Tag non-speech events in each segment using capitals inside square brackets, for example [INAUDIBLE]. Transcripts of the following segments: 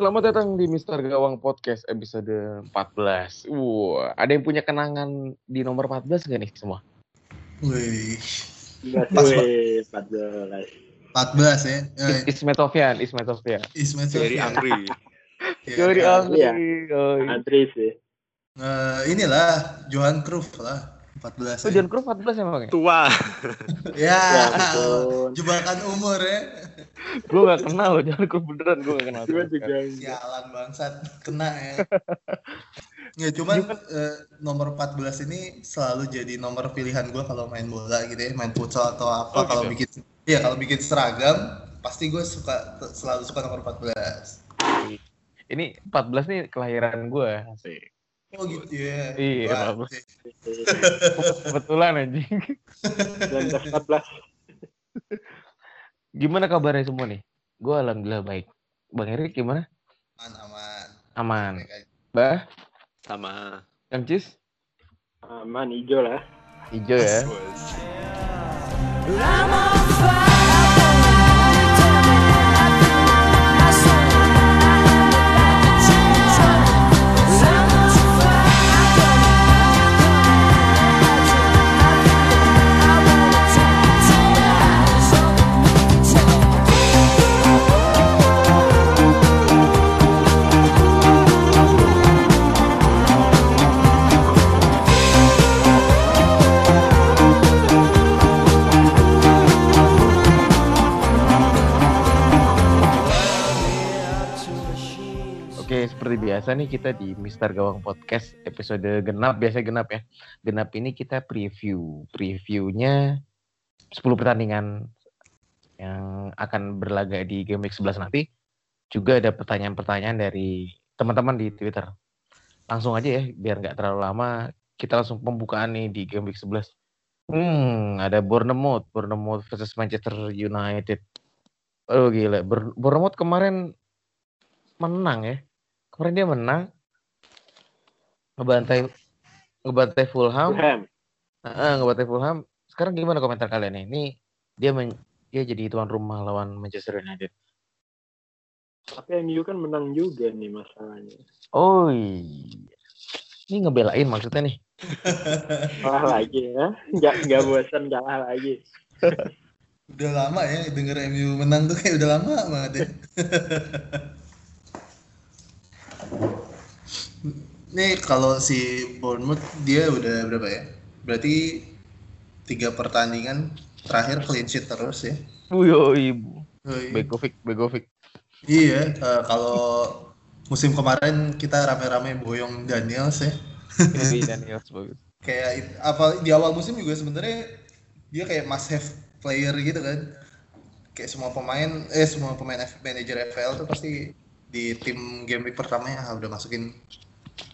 Selamat datang di Mister Gawang Podcast episode 14. Wah, ada yang punya kenangan di nomor 14 gak nih semua? Wih, Pas, Wih, 14. 14 ya. Eh, Ismetovian, Ismetovian. Ismet Dari Sofyan. Angri. Iya, Dari kan. Angri. Iya. Iya. Antri sih. Eh, inilah Johan Cruyff lah. 14 Oh, ya. John Cruyff 14 emang ya? Tua. [LAUGHS] Ya, Ya ampun. jebakan umur ya. Gue gak kenal loh John Cruyff beneran gue gak kenal. Gue juga. Sialan bangsat, kena ya. [LAUGHS] Ya cuman eh, nomor 14 ini selalu jadi nomor pilihan gue kalau main bola gitu ya, main futsal atau apa Oh, kalau gitu. bikin Iya, kalau bikin seragam pasti gue suka selalu suka nomor 14. Ini 14 nih kelahiran gue. Asik. Oh gitu ya. Iya, Wah, bagus. [LAUGHS] Kebetulan anjing. 19 14. Gimana kabarnya semua nih? Gue alhamdulillah baik. Bang Erik gimana? aman aman. Aman. Bah, Sama. Kang Cis? Aman hijau lah. Hijau ya. Bos. Seperti biasa nih kita di Mister Gawang Podcast episode genap, biasa genap ya. Genap ini kita preview. Previewnya 10 pertandingan yang akan berlaga di Game Week 11 nanti. Juga ada pertanyaan-pertanyaan dari teman-teman di Twitter. Langsung aja ya, biar nggak terlalu lama. Kita langsung pembukaan nih di Game Week 11. Hmm, ada Bournemouth, Bournemouth versus Manchester United. Oh gila, Bour- Bournemouth kemarin menang ya. Kemarin dia menang ngebantai ngebantai Fulham, Fulham. Heeh, ngebantai Fulham. Sekarang gimana komentar kalian nih? Ini dia men- dia jadi tuan rumah lawan Manchester United. Tapi MU kan menang juga nih masalahnya. Oh iya. Ini ngebelain maksudnya nih. [LAUGHS] Kalah lagi ya. Nggak, nggak bosan kalah lagi. Udah lama ya denger MU menang tuh kayak udah lama banget ya. [LAUGHS] Nih kalau si Bournemouth dia udah berapa ya? Berarti tiga pertandingan terakhir clean sheet terus ya. Ibu. Oh, iya. Begovic, Begovic. Iya, eh, kalau musim kemarin kita rame-rame boyong Daniels ya. Ini Daniels bagus. [LAUGHS] Kayak apa di awal musim juga sebenarnya dia kayak must have player gitu kan. Kayak semua pemain eh semua pemain F- manajer FPL tuh pasti di tim game week pertamanya ah, udah masukin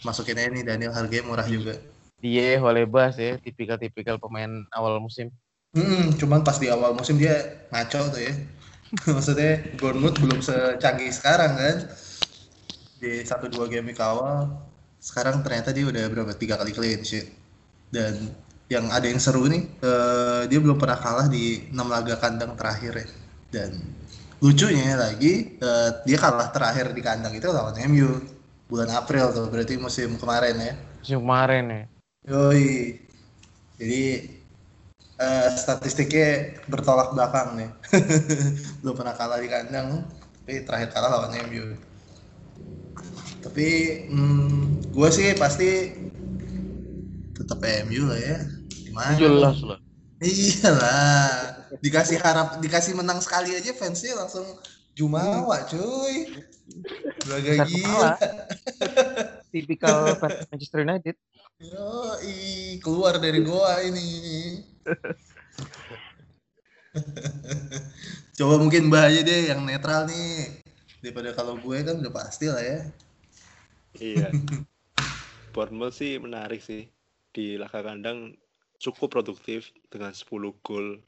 masukin aja nih Daniel harganya murah juga. Dia Holebas ya, tipikal-tipikal pemain awal musim. Hmm, cuman pas di awal musim dia ngaco tuh ya. [LAUGHS] Maksudnya Bournemouth belum secanggih sekarang kan. Di satu dua game week awal, sekarang ternyata dia udah berapa tiga kali clean sheet. Dan yang ada yang seru nih, eh, dia belum pernah kalah di enam laga kandang terakhir ya. Dan lucunya lagi, eh, dia kalah terakhir di kandang itu lawan MU bulan April tuh, berarti musim kemarin ya. Musim kemarin ya. Yoi. Jadi eh, statistiknya bertolak belakang nih. [LAUGHS] Belum pernah kalah di kandang, tapi terakhir kalah lawan MU. Tapi hmm, gue sih pasti tetap MU lah ya. Gimana? Jelas lah. Iyalah. Dikasih harap, dikasih menang sekali aja fansnya langsung jumawa cuy. Belaga gila. Tipikal fans Manchester United. Yoi, keluar dari goa ini. Coba mungkin Mbak aja deh yang netral nih. Daripada kalau gue kan udah pasti lah ya. Iya. Bournemouth sih menarik sih. Di laga kandang cukup produktif dengan 10 gol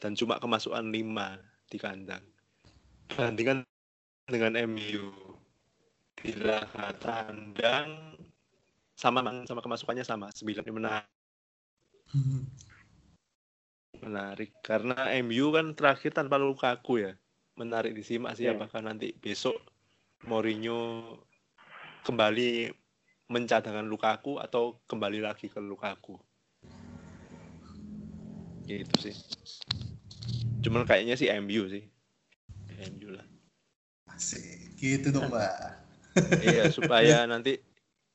dan cuma kemasukan 5 di kandang. Bandingkan dengan MU di laga tandang sama sama kemasukannya sama 9 menarik menarik karena MU kan terakhir tanpa Lukaku ya menarik disimak sih Iya. apakah nanti besok Mourinho kembali mencadangkan Lukaku atau kembali lagi ke Lukaku. Gitu sih. Cuman kayaknya sih MU sih. MU lah. Asik. Gitu dong, Mbak. iya, [LAUGHS] supaya nanti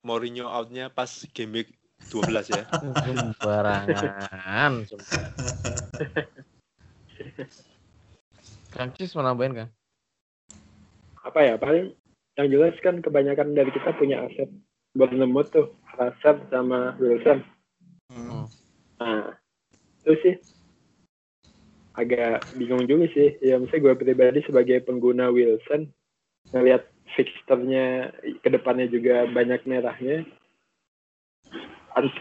Mourinho outnya pas game week 12 ya. Sembarangan. sumpah. Francis mau nambahin kan? apa ya paling yang jelas kan kebanyakan dari kita punya aset Bournemouth tuh Hazard sama Wilson Hmm. nah itu sih agak bingung juga sih. Ya misalnya gue pribadi sebagai pengguna Wilson ngelihat fixturnya ke depannya juga banyak merahnya.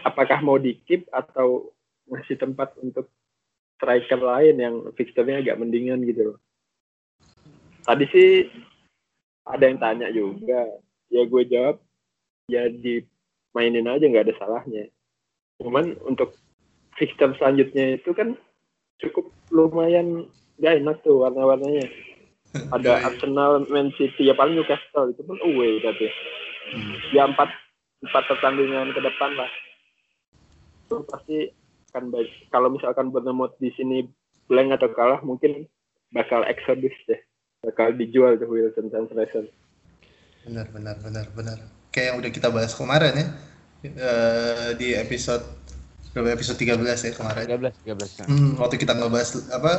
Apakah mau di keep atau masih tempat untuk striker lain yang fixturnya agak mendingan gitu loh. Tadi sih ada yang tanya juga. Ya gue jawab ya dimainin aja nggak ada salahnya. Cuman untuk fixture selanjutnya itu kan cukup lumayan gak enak tuh warna-warnanya [LAUGHS] ada Iya, iya. Arsenal, Man City ya paling Newcastle itu pun away tapi Hmm. ya empat empat pertandingan ke depan lah itu pasti akan baik kalau misalkan Bournemouth di sini blank atau kalah mungkin bakal exodus deh bakal dijual tuh Wilson dan Fraser Benar, benar, benar, benar. Kayak yang udah kita bahas kemarin ya. Eh, di episode episode 13 ya kemarin. 13, 13. Nah. Hmm, waktu kita ngebahas apa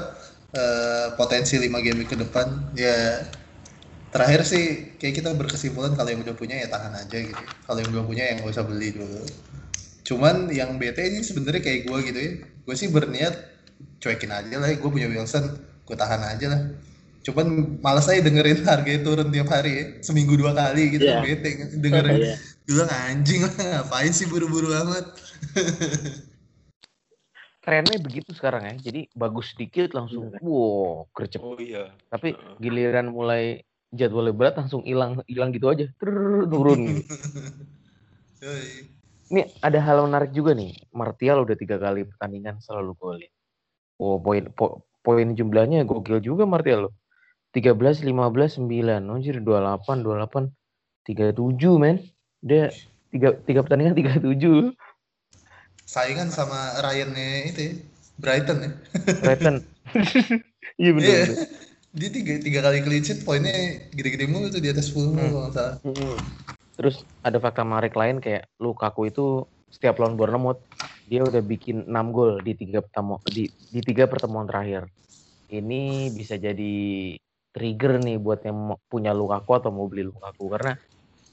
eh, potensi 5 game ke depan ya terakhir sih kayak kita berkesimpulan kalau yang udah punya ya tahan aja gitu. Kalau yang belum punya yang gak usah beli dulu. Cuman yang bete ini sebenarnya kayak gue gitu ya. Gue sih berniat cuekin aja lah. Gue punya Wilson, gue tahan aja lah. Cuman malas aja dengerin [LAUGHS] harganya turun tiap hari ya. Seminggu dua kali gitu Iya. bete dengerin. Bilang anjing lah ngapain sih buru-buru amat. [LAUGHS] Trennya begitu sekarang ya. Jadi bagus sedikit langsung wow, gercep. Oh iya. Tapi giliran mulai jadwalnya berat langsung hilang hilang gitu aja. Trrr, turun [LAUGHS] gitu. Ini ada hal menarik juga nih. Martial udah tiga kali pertandingan selalu golin. Oh, poin po- poin jumlahnya gokil juga Martial loh. 13, 15, 9. Anjir 28, 28, 37 men. Dia tiga, tiga pertandingan 37. Saingan sama Ryan-nya itu ya. Brighton ya. Brighton. [LAUGHS] Iya bener. Iya. bener. Dia tiga, tiga kali clean sheet poinnya gede-gede mulu tuh di atas 10 mulu Hmm. kalau nggak salah. Terus ada fakta menarik lain kayak Lukaku itu setiap lawan Bournemouth dia udah bikin 6 gol di tiga pertemuan di, di tiga pertemuan terakhir. Ini bisa jadi trigger nih buat yang punya Lukaku atau mau beli Lukaku karena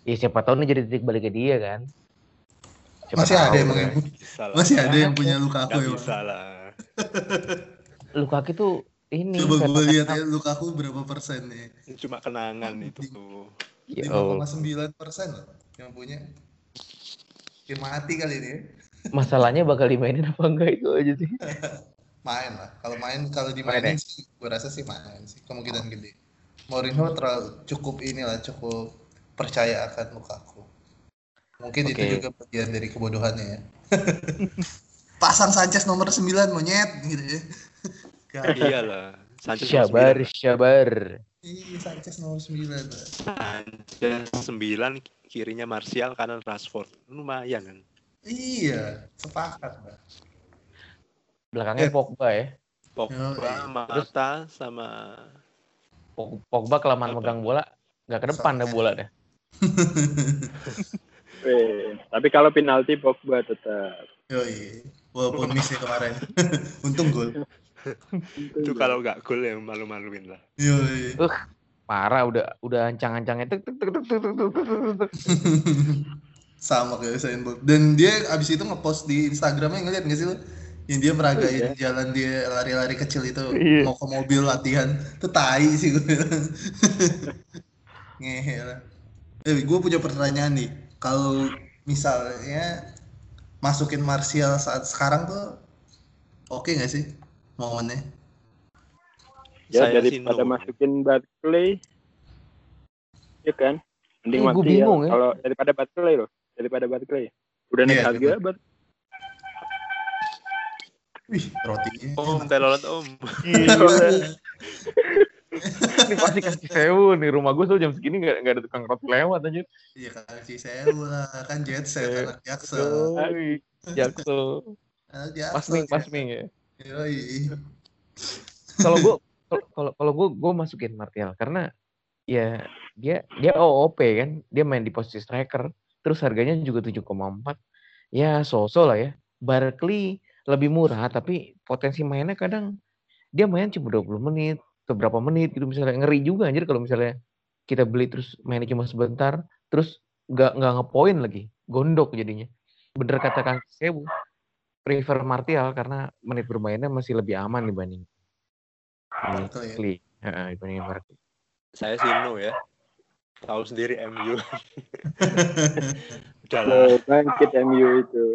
ya siapa tahu nih jadi titik baliknya dia kan. Siapa Masih ada tahu emang kan. yang lah. masih ada yang punya Lukaku Nggak ya. bisa lah. [LAUGHS] Lukaku tuh ini Coba gue lihat ya Lukaku berapa persen nih. Cuma kenangan itu. Ya Allah. 5,9 persen loh yang punya. Ya mati kali ini ya. [LAUGHS] Masalahnya bakal dimainin apa enggak itu aja sih. [LAUGHS] Main lah. Kalau main kalau Main dimainin sih gue rasa sih main sih kemungkinan gede. Mourinho terlalu cukup inilah cukup percaya akan Lukaku. Mungkin itu Oke. juga bagian dari kebodohannya ya. [LAUGHS] Pasang Sanchez nomor 9 monyet gitu ya. Gak. Iyalah. Sanchez Syabar, syabar. Iya Sanchez nomor 9 Pak. Sanchez 9 kirinya Martial kanan Rashford. Lumayan kan. Iya, sepakat Pak. Belakangnya Ya. Pogba ya. Pogba, iya. Mata sama Pog- Pogba kelamaan Apa? megang bola nggak ke depan dah bola dah. [LAUGHS] Eh, tapi kalau penalti Pogba tetap. Iya, Walaupun miss ya kemarin. [LAUGHS] Untung gol. [LAUGHS] itu kalau nggak gol ya malu-maluin lah. Yoi. Uh, parah udah udah ancang-ancangnya itu. [LAUGHS] Sama kayak Usain Bolt. Dan dia abis itu ngepost di Instagramnya ngeliat nggak sih lo? Yang dia meragain oh, iya. jalan dia lari-lari kecil itu iya. mau ke mobil latihan. Itu tai sih gue bilang. Ngehe lah. Eh, gue punya pertanyaan nih kalau misalnya masukin Martial saat sekarang tuh oke nggak sih momennya? ya Saya daripada no. masukin Barclay ya kan mending Eh, Martial. bingung ya. kalau daripada Barclay loh daripada Barclay udah naik Iya, harga betul. Bar- Wih, rotinya. Om, telolet om. [LAUGHS] [LAUGHS] ini pasti kasih sewu nih rumah gue tuh jam segini nggak nggak ada tukang roti lewat aja. Iya kan Cisewu lah, kan jet set Eh, anak Jaksel. Yoi, Jakso, Anak Jaksel. pasming pasming ya. Kalau gue kalau kalau gue gue masukin Martial karena ya dia dia OOP kan, dia main di posisi striker, terus harganya juga 7,4. Ya so-so lah ya. Barkley lebih murah tapi potensi mainnya kadang dia main cuma 20 menit, beberapa menit gitu misalnya ngeri juga anjir kalau misalnya kita beli terus mainnya cuma sebentar, terus nggak nggak ngepoin lagi, gondok jadinya. Bener kata Kang Sewu, prefer Martial karena menit bermainnya masih lebih aman dibanding ya. Barkley. Heeh, dibandingin Barkley. Saya sih no ya. Tahu sendiri MU. [LAUGHS] Udahlah. Oh, bangkit MU itu.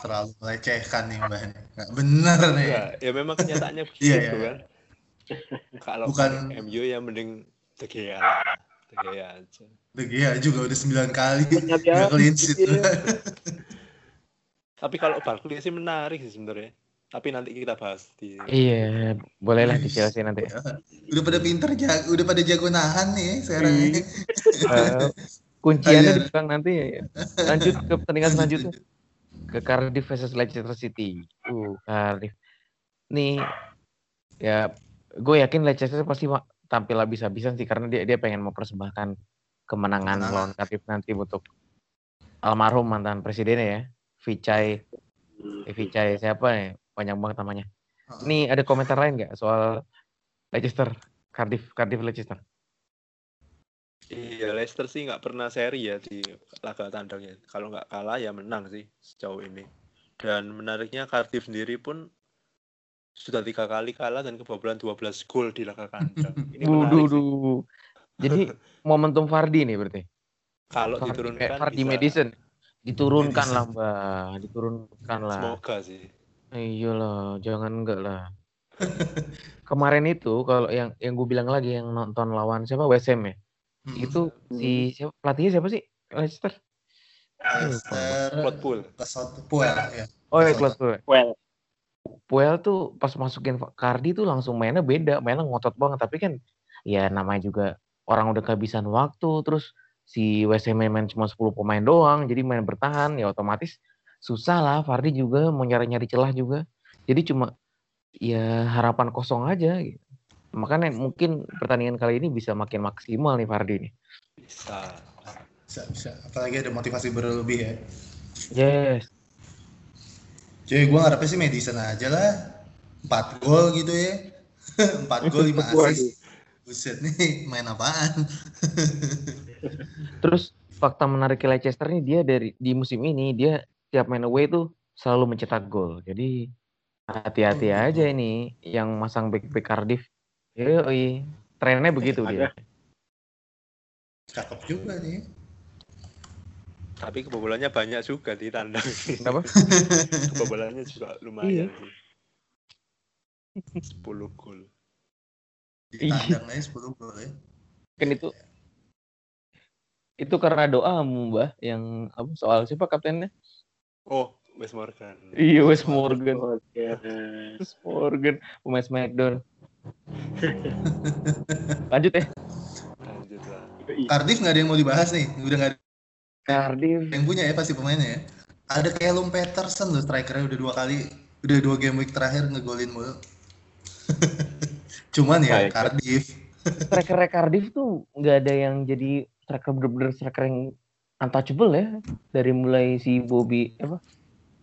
Terlalu melecehkan nih Mbak. Nggak benar nih. Ya, ya memang kenyataannya [LAUGHS] begitu Iya, iya. kan. Kalau Bukan- MU ya mending De Gea lah. De Gea aja. De Gea juga udah 9 kali. Banyak ya. Nggak clean sheet. Iya. [LAUGHS] Tapi kalau Barkley sih menarik sih sebenarnya. Tapi nanti kita bahas di Iya, bolehlah di Chelsea nanti. udah pada pinter, jago, udah pada jago nahan nih sekarang Iya. ini. Eh, kunciannya di belakang nanti. Lanjut ke pertandingan selanjutnya. Ke Cardiff versus Leicester City. Uh, Cardiff. Nih, ya gue yakin Leicester pasti tampil habis-habisan sih karena dia dia pengen mempersembahkan kemenangan Kemenangan. lawan Cardiff nanti untuk almarhum mantan presidennya ya, Vichai, eh, Vichai siapa nih? Panjang banget namanya. Nih ada komentar lain nggak soal Leicester, Cardiff, Cardiff Leicester? Iya, Leicester sih nggak pernah seri ya di laga tandangnya. Kalau nggak kalah ya menang sih sejauh ini. Dan menariknya Cardiff sendiri pun sudah tiga kali kalah dan kebobolan 12 gol di laga kandang. [LAUGHS] Ini Duh, menarik duh, sih. duh. Jadi [LAUGHS] momentum Fardi nih berarti. Kalau Fardi, diturunkan eh, Fardi bisa. Madison. Diturunkan lah mbak, diturunkan lah. Semoga sih. Iya lah, jangan enggak lah. Kemarin itu kalau yang yang gue bilang lagi yang nonton lawan siapa West Ham Hmm. itu si siapa pelatihnya siapa sih Leicester? Leicester Claude Puel. Puel ya. Oh ya Betul. Claude Puel. Well, Puel tuh pas masukin Cardi tuh langsung mainnya beda, mainnya ngotot banget. Tapi kan ya namanya juga orang udah kehabisan waktu, terus si West Ham main cuma 10 pemain doang, jadi main bertahan ya otomatis susah lah. Fardi juga mau nyari-nyari celah juga. Jadi cuma ya harapan kosong aja. Gitu. Makanya mungkin pertandingan kali ini bisa makin maksimal nih Fardi nih. Bisa. Bisa, bisa. Apalagi ada motivasi berlebih ya. Yes. Cuy, gue ngarepnya sih Madison aja lah. 4 gol gitu ya. [LAUGHS] 4 gol 5 Waduh. assist. Buset nih, main apaan? [LAUGHS] Terus fakta menarik Leicester nih dia dari di musim ini dia tiap main away tuh selalu mencetak gol. Jadi hati-hati Oh, aja ini yang masang back back Cardiff. Yoi. Trennya begitu dia. Cakep juga nih. Tapi kebobolannya banyak juga di tandang. Kenapa? [LAUGHS] kebobolannya juga lumayan sih. 10 gol. Di Iya. tandang aja 10 gol ya. Kan itu itu karena doamu, Mbah, yang apa soal siapa kaptennya? Oh, Wes Morgan. Iya, Wes Morgan. oke. Wes Morgan, pemain Smackdown. [LAUGHS] Lanjut ya. Lanjut lah. Cardiff nggak ada yang mau dibahas nih. Udah nggak ada Cardiff. yang punya ya pasti pemainnya ya. Ada Callum Peterson loh strikernya udah dua kali, udah dua game week terakhir ngegolin mulu. [LAUGHS] Cuman ya Baik. Cardiff. [LAUGHS] striker Cardiff tuh nggak ada yang jadi striker bener-bener striker yang untouchable ya dari mulai si Bobby apa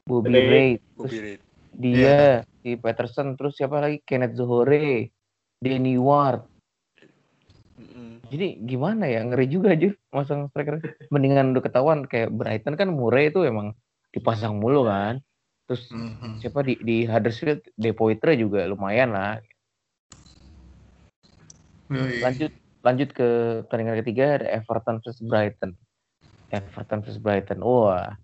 Bobby Ray. Ray terus Bobby Reid. dia si Peterson terus siapa lagi Kenneth Zohore Danny Ward Mm-mm. jadi gimana ya ngeri juga aja masang striker mendingan udah ketahuan kayak Brighton kan Murray itu emang dipasang mulu kan terus Mhm. siapa di di Huddersfield De Poitre juga lumayan lah Yoi. lanjut lanjut ke pertandingan ketiga ada Everton versus Brighton. Everton versus Brighton. Wah.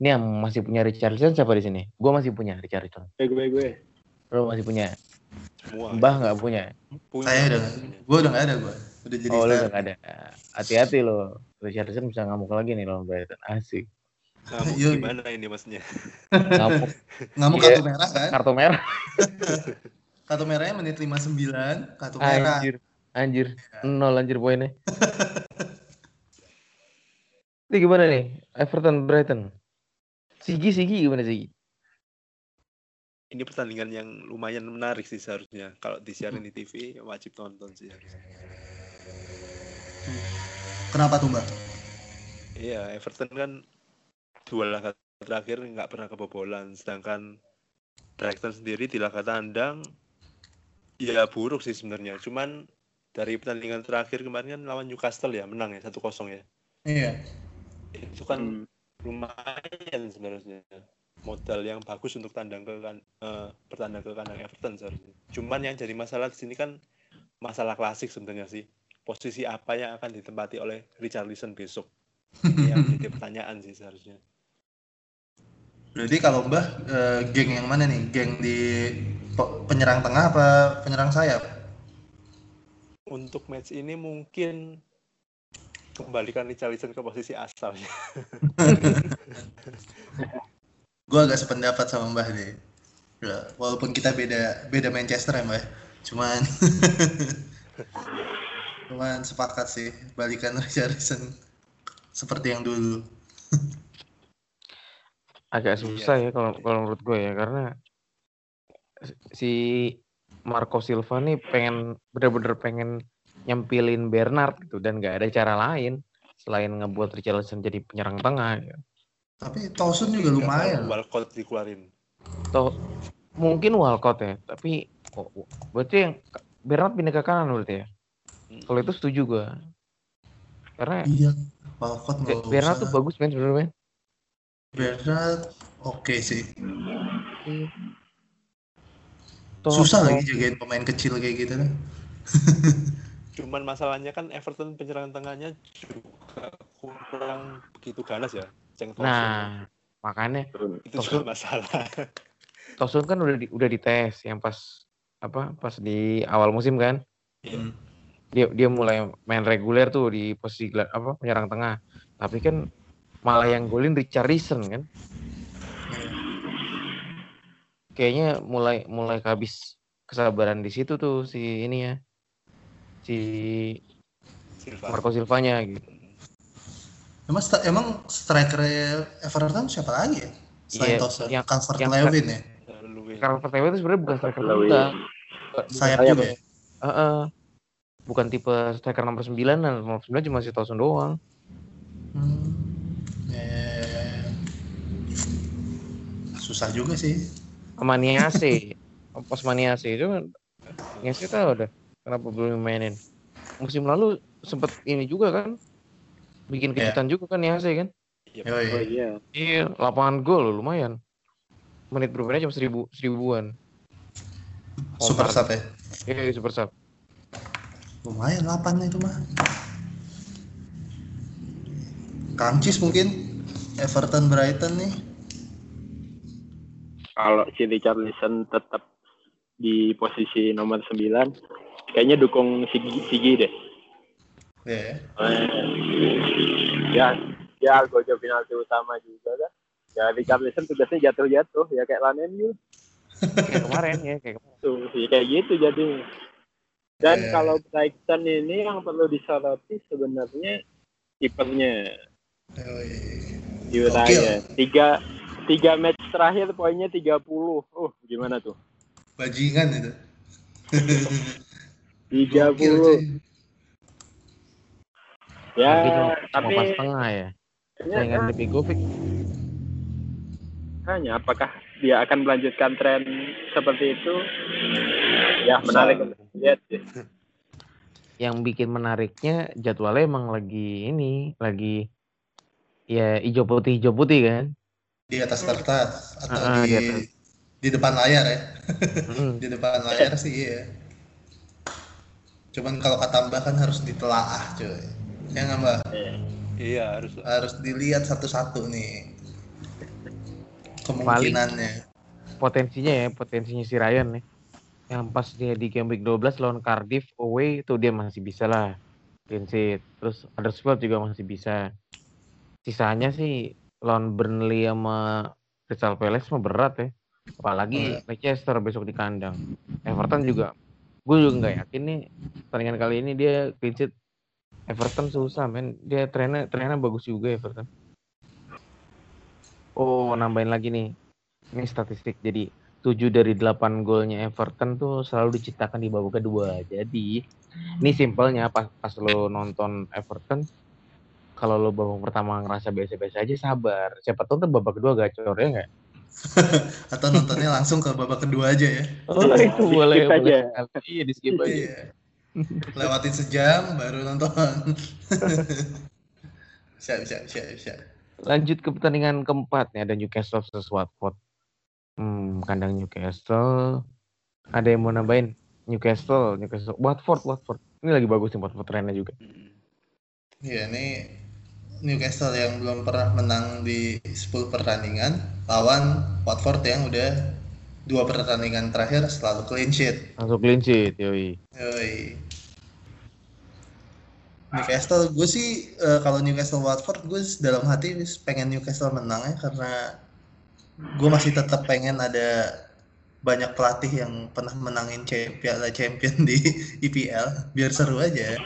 Ini yang masih punya Richarlison siapa di sini? Gue masih punya Richarlison. Gue gue gue. Lo masih punya? Semua. Mbah nggak punya? Punya. Saya udah, gue udah nggak ada gue. Udah jadi Oh star. udah nggak ada. Hati-hati lo. Richarlison bisa ngamuk lagi nih lawan Brighton. Asik. Kamu Yoi. gimana ini maksudnya? Ngamuk Ngamuk Iya. kartu merah kan? kartu merah. [LAUGHS] Kartu merahnya menit 59, kartu merah. Anjir, anjir, nol anjir poinnya. Ini gimana nih? Everton Brighton. Sigi Sigi gimana Sigi? Ini pertandingan yang lumayan menarik sih seharusnya. Kalau disiarin di TV wajib nonton sih harusnya. Kenapa tuh, Mbak? Iya, Everton kan dua laga terakhir nggak pernah kebobolan, sedangkan Brighton sendiri di laga tandang ya buruk sih sebenarnya. Cuman dari pertandingan terakhir kemarin kan lawan Newcastle ya menang ya 1-0 ya. Iya. Itu kan lumayan sebenarnya modal yang bagus untuk tandang ke kan eh, bertandang ke kandang Everton seharusnya. Cuman yang jadi masalah di sini kan masalah klasik sebenarnya sih. Posisi apa yang akan ditempati oleh Richarlison besok? Yang jadi [LAUGHS] pertanyaan sih seharusnya. Berarti kalau Mbah eh, geng yang mana nih? Geng di pe- penyerang tengah apa penyerang sayap? Untuk match ini mungkin kembalikan Richarlison ke posisi asalnya. [LAUGHS] [LAUGHS] Gue agak sependapat sama Mbah deh. Ya, walaupun kita beda beda Manchester ya Mbah. Cuman [LAUGHS] cuman sepakat sih balikan [LAUGHS] Richarlison seperti yang dulu. [LAUGHS] Agak susah ya kalau kalau menurut gue ya karena si Marco Silva nih pengen bener-bener pengen nyempilin Bernard gitu dan nggak ada cara lain selain ngebuat Richarlison jadi penyerang tengah. gitu. Tapi Tosun juga lumayan. Walcott dikeluarin. Atau mungkin Walcott ya, tapi oh, berarti yang Bernard pindah ke kanan berarti ya. Hmm. Kalau itu setuju gue. Karena Iya. Walcott Bernard usah. tuh bagus men sebenarnya. Bernard oke sih. Toh- Susah lagi jagain pemain kecil kayak gitu kan. [LAUGHS] Cuman masalahnya kan Everton penyerang tengahnya juga kurang begitu ganas ya. Ceng Tosun. Nah, makanya itu Tosun- juga masalah. [LAUGHS] Tosun kan udah di, udah dites yang pas apa pas di awal musim kan Hmm. dia dia mulai main reguler tuh di posisi apa penyerang tengah tapi kan malah yang golin Richarlison kan kayaknya mulai mulai habis kesabaran di situ tuh si ini ya si Silva. Marco Silvanya gitu Emang, emang striker Everton siapa lagi ya? Selain Iya, Tosun, yang- Calvert yang- Lewin ya? Calvert Lewin itu sebenarnya bukan striker muda Sayap juga ya? ya? Heeh. bukan tipe striker nomor 9 dan nomor 9 cuma si Tosun doang Hmm. Ya, ya, ya. Susah juga sih. sama Niase [LAUGHS] pas Niase itu Niase tahu udah kenapa belum mainin musim lalu sempet ini juga kan bikin Iya. kejutan juga kan Niase kan Yep. Yoi. Oh iya. iya lapangan gol lumayan menit bermainnya cuma seribu seribuan Super sub ya? iya iya, super sub Lumayan 8 itu mah. Kamcis mungkin Everton Brighton nih. Kalau si Richarlison tetap di posisi nomor 9, kayaknya dukung Sigi, Sigi deh. Ya. Eh, ya, ya Algojo penalti utama juga kan. Ya Richarlison tugasnya jatuh-jatuh ya kayak Lanen kayak kemarin ya kayak kemarin. tuh ya kayak gitu jadi. Dan Iya. kalau Brighton ini yang perlu disoroti sebenarnya kipernya Yoi. Yura Gokil. ya. Tiga tiga match terakhir poinnya 30. Oh, gimana tuh? Bajingan itu. 30. Gokil, cuy. Ya, tapi pas tengah ya kayaknya saingan di Begovic hanya apakah dia akan melanjutkan tren seperti itu? Ya, menarik untuk lihat sih. yang bikin menariknya jadwalnya emang lagi ini lagi ya hijau putih hijau putih kan Di atas kertas atau Ah, di di atas. di depan layar ya. Mm. [LAUGHS] Di depan layar sih iya. Cuman kalau kata Mbak kan harus ditelaah cuy. Ya nggak Mbak? Iya harus. Harus dilihat satu-satu nih. Kemungkinannya. potensinya ya potensinya si Ryan nih yang pas dia di game week 12 lawan Cardiff away itu dia masih bisa lah clean sheet terus Huddersfield juga masih bisa sisanya sih lawan Burnley sama Crystal Palace mah berat ya Apalagi Leicester besok di kandang. Everton juga, gue juga nggak yakin nih pertandingan kali ini dia clean sheet. Everton susah men, dia trennya trennya bagus juga Everton. Oh nambahin lagi nih, ini statistik jadi 7 dari 8 golnya Everton tuh selalu diciptakan di babak kedua. Jadi ini simpelnya pas pas lo nonton Everton kalau lo babak pertama ngerasa biasa-biasa aja sabar. Siapa tahu tuh babak kedua gacor ya nggak? Atau nontonnya langsung ke babak kedua aja ya. Oh Iya, itu skip boleh, aja. Iya di skip aja. Lewatin sejam baru nonton. bisa, bisa, bisa, bisa. Lanjut ke pertandingan keempat nih ada Newcastle versus Watford. Hmm, kandang Newcastle. Ada yang mau nambahin? Newcastle, Newcastle, Watford, Watford. Ini lagi bagus nih Watford trennya juga. Iya, ini Newcastle yang belum pernah menang di 10 pertandingan lawan Watford yang udah dua pertandingan terakhir selalu clean sheet. Langsung clean sheet, yoi. Yoi. Newcastle, gue sih eh, kalau Newcastle Watford, gue dalam hati pengen Newcastle menang ya karena gue masih tetap pengen ada banyak pelatih yang pernah menangin Piala Champion di [LAUGHS] IPL biar seru aja.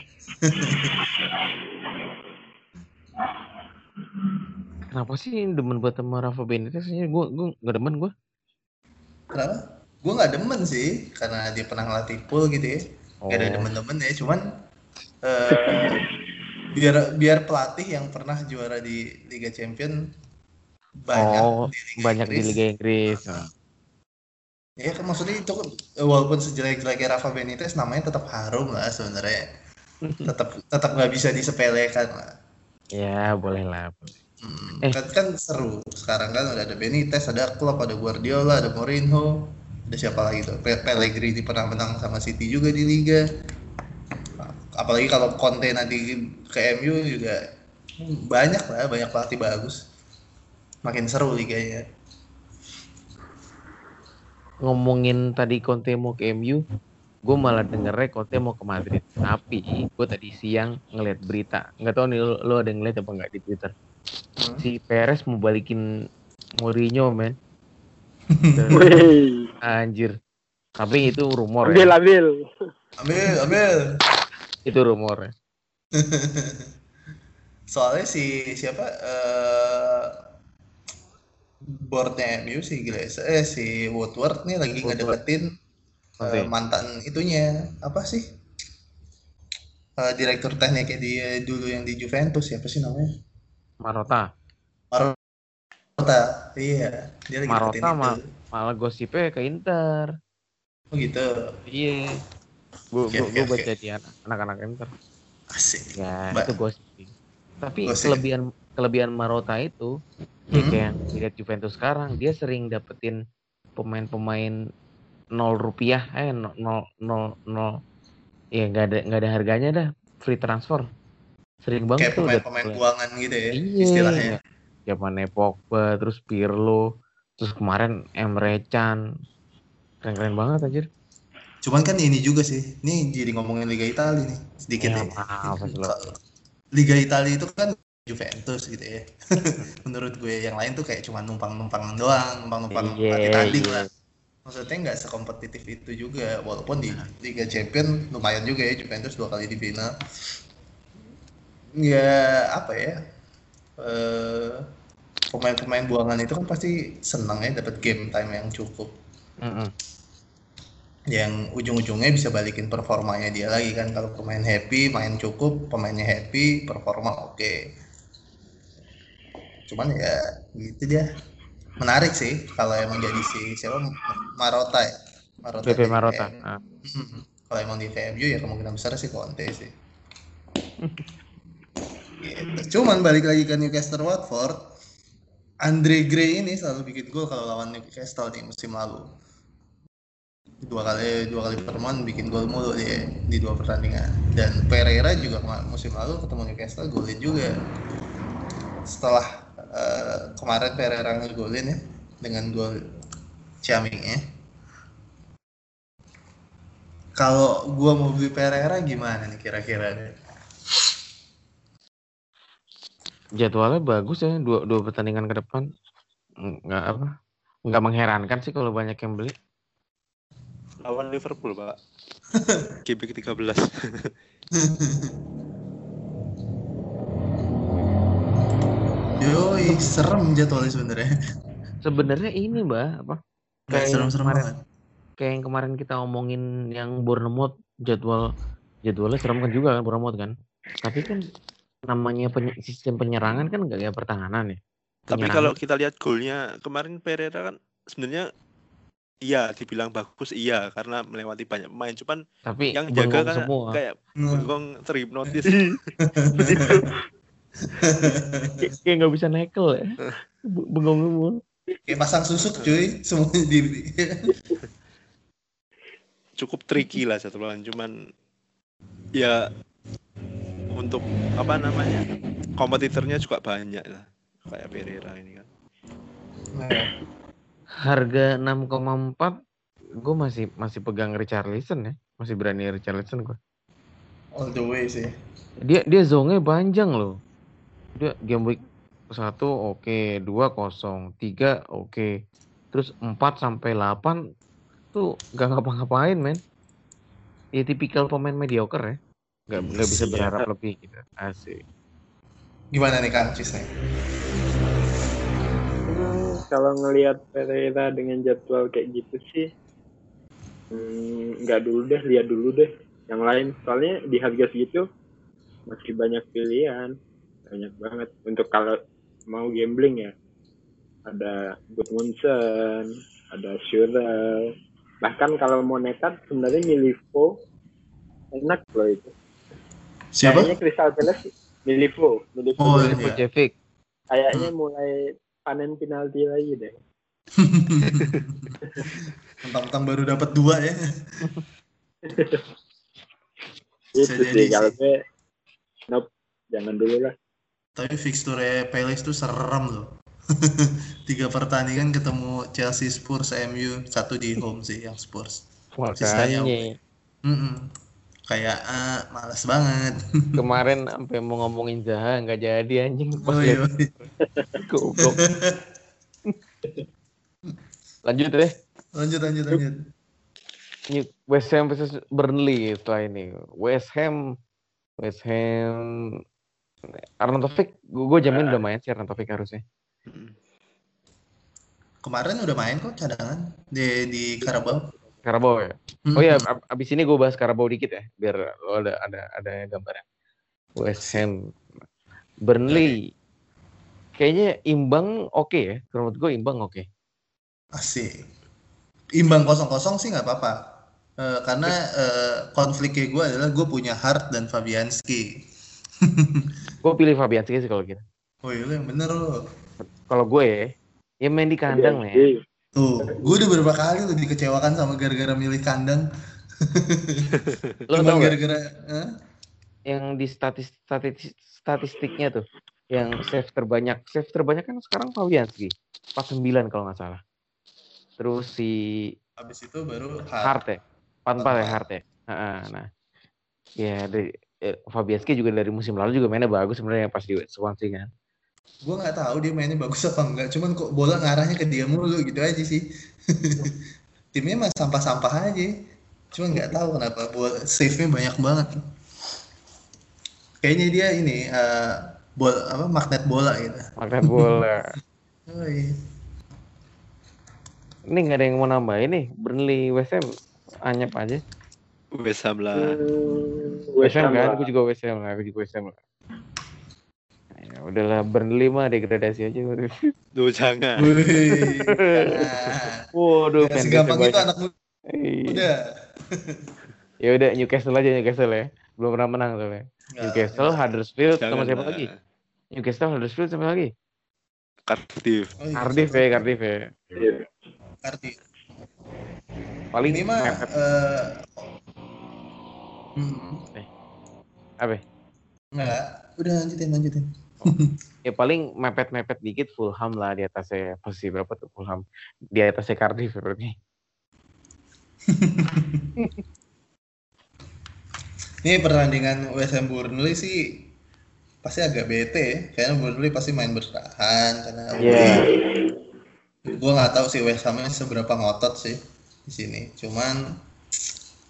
Kenapa sih demen buat sama Rafa Benitez? Gue gue nggak demen gue. Kenapa? Gue nggak demen sih karena dia pernah ngelatih pool gitu ya. Gak ada Oh. demen-demen ya, cuman eh, biar biar pelatih yang pernah juara di Liga Champion banyak oh, di Liga banyak di Inggris. Liga Inggris. Nah, Ya kan maksudnya itu kan, eh, walaupun sejelek-jeleknya Rafa Benitez namanya tetap harum lah sebenarnya. [LAUGHS] tetap tetap nggak bisa disepelekan lah. Ya, boleh lah. Hmm, Eh. kan, kan seru. Sekarang kan udah ada Benitez, ada Klopp, ada Guardiola, ada Mourinho, ada siapa lagi tuh? Pe- Pellegrini pernah menang sama City juga di liga. Apalagi kalau Conte nanti ke MU juga hmm, banyak lah, banyak pelatih bagus. Makin seru liganya. Ngomongin tadi Conte mau ke MU, gue malah dengernya Conte mau ke Madrid. Tapi gue tadi siang ngeliat berita, nggak tahu nih lo, lo ada ngeliat apa nggak di Twitter. Hmm. Si Perez mau balikin Mourinho, men. [LAUGHS] Anjir. Tapi itu rumor ambil ya. ambil. Ambil, ambil. Itu rumor ya. [LAUGHS] Soalnya si siapa eh boardnya MU si Glazer, eh si Woodward nih lagi Woodward. ngedeketin eh, mantan itunya apa sih? Eh, direktur tekniknya dia dulu yang di Juventus siapa sih namanya? Marota. Marota. Iya, dia lagi Marota mah. itu. Malah gosipnya ke Inter. Oh gitu. Iya. Gue gue oke, baca di an- anak-anak Inter. Asik. Ya, Ba- itu gosip. Tapi Gosip. kelebihan kelebihan Marota itu ya Hmm. kayak yang dilihat Juventus sekarang, dia sering dapetin pemain-pemain nol rupiah, eh nol nol nol, nol. ya nggak ada nggak ada harganya dah, free transfer. Sering banget Kayak pemain-pemain buangan gitu ya Iya. istilahnya. Zamannya Pogba, terus Pirlo, terus kemarin Emre Can. Keren-keren banget anjir. Cuman kan ini juga sih. Ini jadi ngomongin Liga Italia nih sedikit Ya, ya. Mas Lo. [LAUGHS] Liga Italia itu kan Juventus gitu ya. [LAUGHS] Menurut gue yang lain tuh kayak cuma numpang-numpang doang, numpang-numpang Iya, latih tanding iya. lah. Maksudnya nggak sekompetitif itu juga, walaupun di Liga Champion lumayan juga ya Juventus dua kali di final. Ya apa ya? eh, pemain-pemain buangan itu kan pasti senang ya dapat game time yang cukup. Mm-mm. yang ujung-ujungnya bisa balikin performanya dia lagi kan kalau pemain happy main cukup pemainnya happy performa oke cuman ya gitu dia menarik sih kalau emang jadi si siapa Marota ya Marota PP di Marota. Ah. [LAUGHS] kalau emang di VMU ya kemungkinan besar sih Conte sih [LAUGHS] gitu. cuman balik lagi ke Newcastle Watford Andre Gray ini selalu bikin gol kalau lawan Newcastle di musim lalu dua kali dua kali pertemuan bikin gol mulu dia di dua pertandingan dan Pereira juga musim lalu ketemu Newcastle golin juga setelah eh, kemarin Pereira ngegolin ya dengan gol Ciamingnya kalau gua mau beli Pereira gimana nih kira-kira nih? Jadwalnya bagus ya, dua dua pertandingan ke depan. Nggak apa? nggak mengherankan sih kalau banyak yang beli. Lawan Liverpool, Pak. [LAUGHS] GB 13. [LAUGHS] Yoi, serem jadwalnya sebenarnya. Sebenarnya ini mbak apa? Kayak serem-serem kemarin. banget. Kayak yang kemarin kita omongin yang Bournemouth jadwal jadwalnya serem kan juga kan Bournemouth kan. Tapi kan namanya penye- sistem penyerangan kan nggak kayak pertahanan ya. Tapi kalau kita lihat golnya kemarin Pereira kan sebenarnya iya dibilang bagus iya karena melewati banyak pemain cuman tapi yang jaga kan semua. kayak Hmm. bengong terhipnotis [LAUGHS] Kayak kayak nggak bisa nekel ya. Be- Bengong semua. Kayak pasang susuk cuy, semuanya diri. cukup tricky lah jadwalan cuman ya untuk apa namanya kompetitornya juga banyak lah kayak Pereira ini kan Harga 6,4 gue masih masih pegang Richarlison ya. Masih berani Richarlison gue. All the way sih. Dia dia zonge panjang loh. Dia game week 1 oke, 2 kosong, 3 oke. Terus 4 sampai 8 tuh gak ngapa-ngapain, men. Ya tipikal pemain mediocre ya. Gak, nggak bisa Siap. berharap lebih gitu. Asik. Gimana nih Kang Cis nih? Hmm, kalau ngelihat Pereira dengan jadwal kayak gitu sih, hmm, nggak dulu deh, lihat dulu deh yang lain. Soalnya di harga segitu masih banyak pilihan, banyak banget. Untuk kalau mau gambling ya, ada Gudmundsson, ada Schürrle. Bahkan kalau mau nekat, sebenarnya Milivo enak loh itu. Siapa? Kayaknya Crystal Palace Milivo, Milivo. Oh, Ini iya. Pujevic. Kayaknya mulai panen penalti lagi deh. [LAUGHS] Mentang-mentang baru dapat dua ya. [LAUGHS] Itu sih kalau gue nope, jangan dulu lah. Tapi fixture Palace tuh serem loh. [LAUGHS] Tiga pertandingan ketemu Chelsea, Spurs, MU, satu di home sih yang Spurs. Sisanya Makanya Mm-mm. Kayak ah, malas banget. [LAUGHS] kemarin sampai mau ngomongin Zaha nggak jadi anjing pas Oh, iya. [LAUGHS] goblok. Lanjut deh. Lanjut lanjut lanjut. West Ham versus Burnley setelah ini. West Ham, West Ham, Arnautovic, gue jamin udah main sih Arnautovic harusnya. Kemarin udah main kok cadangan di di Carabao. Karabau ya. Oh ya, ab- abis ini gue bahas Karabau dikit ya, biar lo ada ada ada gambarnya. West Ham, Burnley, kayaknya imbang oke ya. Kalau Menurut gue imbang oke. Asik. Imbang kosong-kosong sih nggak apa-apa. Eh, karena eh, konfliknya gue adalah gue punya Hart dan Fabianski. [LAUGHS] Gue pilih Fabianski sih kalau gitu. Oh iya lu yang bener lo. Kalau gue ya, ya main di kandang lah ya. Tuh, gue udah beberapa kali tuh dikecewakan sama gara-gara milih kandang. [LAUGHS] Lo tau gara-gara eh? yang di statis, statis, statistiknya tuh, yang save terbanyak, save terbanyak kan sekarang Fabianski, 49 kalau nggak salah. Terus si habis itu baru Hart. Hart ya, 44 ya Empat. Hart ya. Heeh, Nah, ya dari eh, Fabianski juga dari musim lalu juga mainnya bagus sebenarnya pas di Swansea kan. Gue nggak tahu dia mainnya bagus apa enggak. Cuman kok bola ngarahnya ke dia mulu gitu aja sih. [LAUGHS] Timnya mah sampah-sampah aja. Cuma nggak tahu kenapa bola save-nya banyak banget. Kayaknya dia ini eh, bola apa magnet bola gitu. Magnet bola. [LAUGHS] Oh, iya. Ini nggak ada yang mau nambah ini Burnley West Ham anyap aja. West Ham lah hmm, West Ham kan, aku juga West Ham lah, aku juga West Ham lah. Ya, udahlah Burnley mah degradasi aja. [LAUGHS] Duh jangan. Waduh, fansnya segampang itu anak muda. Iya. Ya udah Newcastle aja Newcastle ya. Belum pernah menang soalnya. Nggak, Newcastle, Huddersfield sama siapa lagi? Newcastle, Huddersfield sama lagi? Cardiff Oh, iya, Cardiff ya, Cardiff ya. Iya. Cardiff. Paling Ini mah eh hmm, apa? ya? enggak. Udah lanjutin lanjutin. Ya paling mepet-mepet dikit Fulham lah di atasnya posisi berapa tuh Fulham? Di atasnya Cardiff berarti. Ini pertandingan West Ham Burnley sih pasti agak bete ya. Kayaknya Burnley pasti main bertahan karena Iya. gue nggak tahu sih West Ham seberapa ngotot sih di sini. Cuman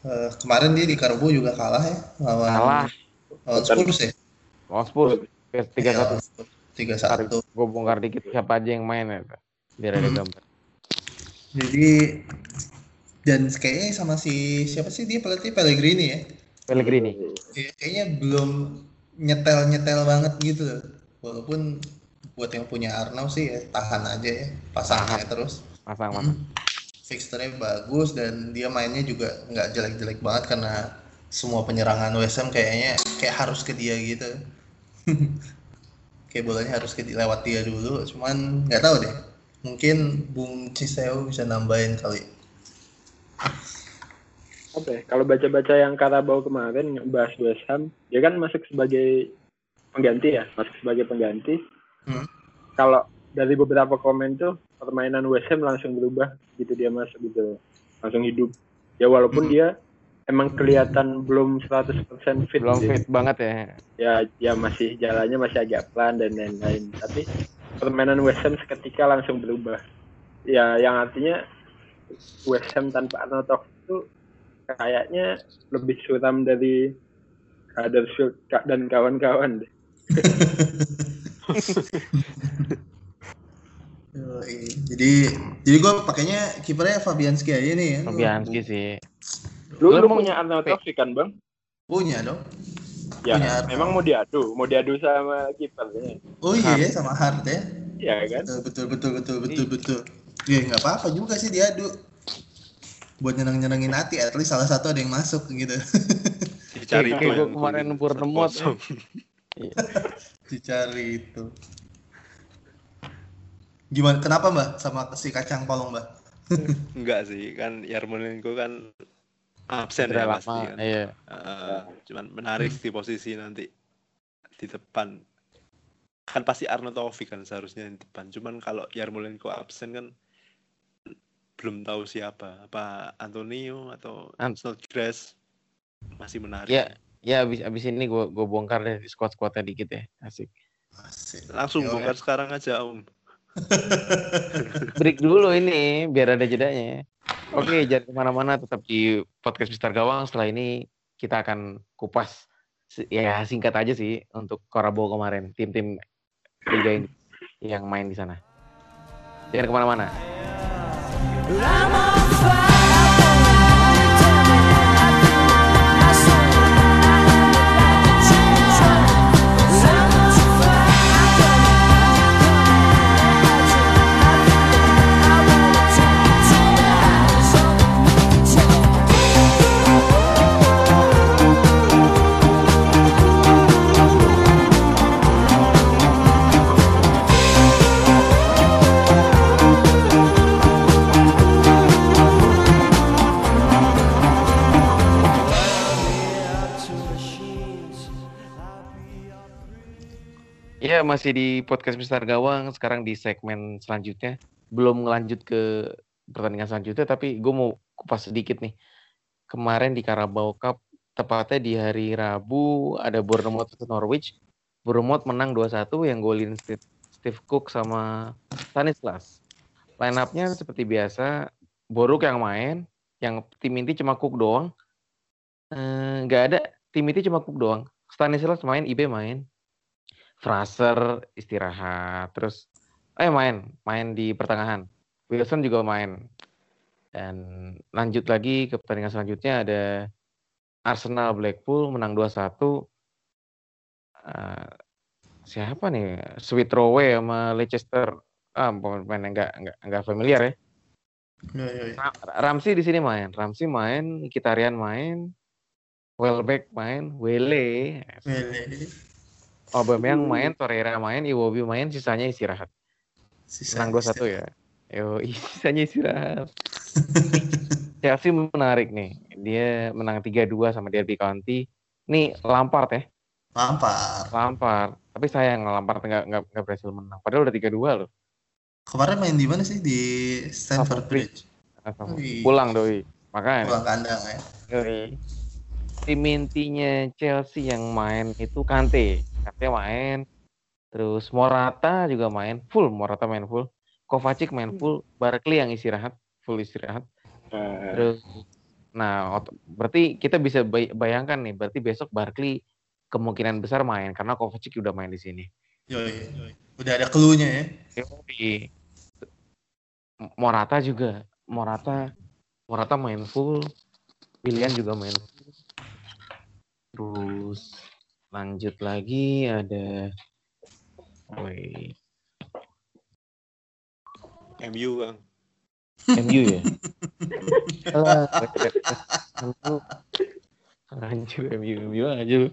eh, kemarin dia di Karbo juga kalah ya lawan Kalah. lawan Spurs ya. Lawan Spurs tiga satu. Tiga satu. Gue bongkar dikit siapa aja yang main ya. Biar ada Hmm. gambar. Jadi dan kayaknya sama si siapa sih dia pelatih Pellegrini ya. Pellegrini. Iya, kayaknya belum nyetel-nyetel banget gitu loh. Walaupun buat yang punya Arnaud sih ya tahan aja ya, pasang aja terus. Pasang-pasang. Hmm. Fixture-nya bagus dan dia mainnya juga nggak jelek-jelek banget karena semua penyerangan Ham kayaknya kayak harus ke dia gitu. [LAUGHS] kayak bolanya harus lewat dia dulu, cuman nggak tahu deh. Mungkin Bung Ciseo bisa nambahin kali. apa ya, kalau baca-baca yang Karabau kemarin bahas West Ham, dia kan masuk sebagai pengganti ya, masuk sebagai pengganti. Hmm. Kalau dari beberapa komen tuh permainan West Ham langsung berubah gitu dia masuk gitu, langsung hidup. Ya walaupun Hmm. dia emang kelihatan belum 100% fit, Belum gitu. fit banget ya. ya ya masih jalannya masih agak pelan dan lain-lain. Tapi permainan West Ham seketika langsung berubah. Ya yang artinya West Ham tanpa Arnaud itu kayaknya lebih suram dari Huddersfield dan kawan-kawan deh. [LAUGHS] Jadi jadi gue pakainya kipernya Fabianski aja nih ya. Fabianski sih. Lu, Lu lu punya Arnaud kan bang? Punya dong. Ya, Punya memang mau diadu, mau diadu sama kipernya. Oh iya ya sama Hart ya. Iya kan? Betul betul betul betul betul betul. Ya nggak apa-apa juga sih diadu. Buat nyeneng-nyenengin hati, at least salah satu ada yang masuk gitu. [LAUGHS] Dicari tuh gua yang kemarin golin Bournemouth. kosong. [LAUGHS] Dicari itu. Gimana? Kenapa mbak sama si kacang polong mbak? Enggak sih, kan Yarmolenko kan absen Cedera ya lama. pasti kan. Iya. Eh, cuman menarik di posisi nanti di depan. Kan pasti Arno Taufik kan seharusnya di depan. Cuman kalau Yarmolenko absen kan belum tahu siapa. Apa Antonio atau An- Snodgrass masih menarik. Ya, ya abis abis ini gue gue bongkar deh squad squadnya dikit ya. Asik. Asik. Langsung Yoi. bongkar sekarang aja Om. [LAUGHS] Break dulu ini biar ada jedanya. Oke, jangan ke mana-mana, tetap di podcast Mister Gawang. Setelah ini kita akan kupas ya singkat aja sih untuk Korabo kemarin, tim-tim Liga Inggris yang main di sana. Jangan ke mana-mana. I'm Masih di podcast Mister Gawang. Sekarang di segmen selanjutnya. Belum ngelanjut ke pertandingan selanjutnya, tapi gue mau kupas sedikit nih. Kemarin di Carabao Cup, tepatnya di hari Rabu, ada Bournemouth Norwich. Bournemouth menang 2-1 yang golin Steve, Cook sama Stanislas. Line up-nya seperti biasa, Boruk yang main, yang tim inti cuma Cook doang. Eh, Nggak ada, tim inti cuma Cook doang. Stanislas main, IB main. Fraser istirahat terus eh main main di pertengahan. Wilson juga main. Dan lanjut lagi ke pertandingan selanjutnya ada Arsenal Blackpool menang 2-1 Eh, siapa nih? Sweet Rowe sama Leicester. Ah pemain yang nggak nggak nggak familiar ya. Ya, ya, ya. Ra- Ramsey di sini main. Ramsey main Kitarian main Welbeck main Wele. Wele. Aubameyang main, Torreira main, Iwobi main, sisanya istirahat. Sisa Menang 2-1 ya. Yo, [LAUGHS] sisanya istirahat. Chelsea menarik nih. Dia menang 3-2 sama Derby County. Nih Lampard ya, Lampar. Lampard. Tapi sayang Lampard nggak nggak nggak berhasil menang. Padahal udah 3-2 loh. Kemarin main di mana sih? Di Stamford Bridge. Bridge. Wih. Pulang doi. Makanya. Pulang kandang ya. Yoi. Tim intinya Chelsea yang main itu Kante. Kante main. Terus Morata juga main full. Morata main full. Kovacic main full, Barkley yang istirahat, full istirahat. Nah, Terus nah berarti kita bisa bay- bayangkan nih, berarti besok Barkley kemungkinan besar main karena Kovacic udah main di sini. Yoi, yoi. Udah ada clue-nya ya. Yoi. Morata juga, Morata Morata main full, Willian juga main full. Terus lanjut lagi ada Wait, MU Bang. MU ya? [LAUGHS] Alah, MU. MU, aja lu.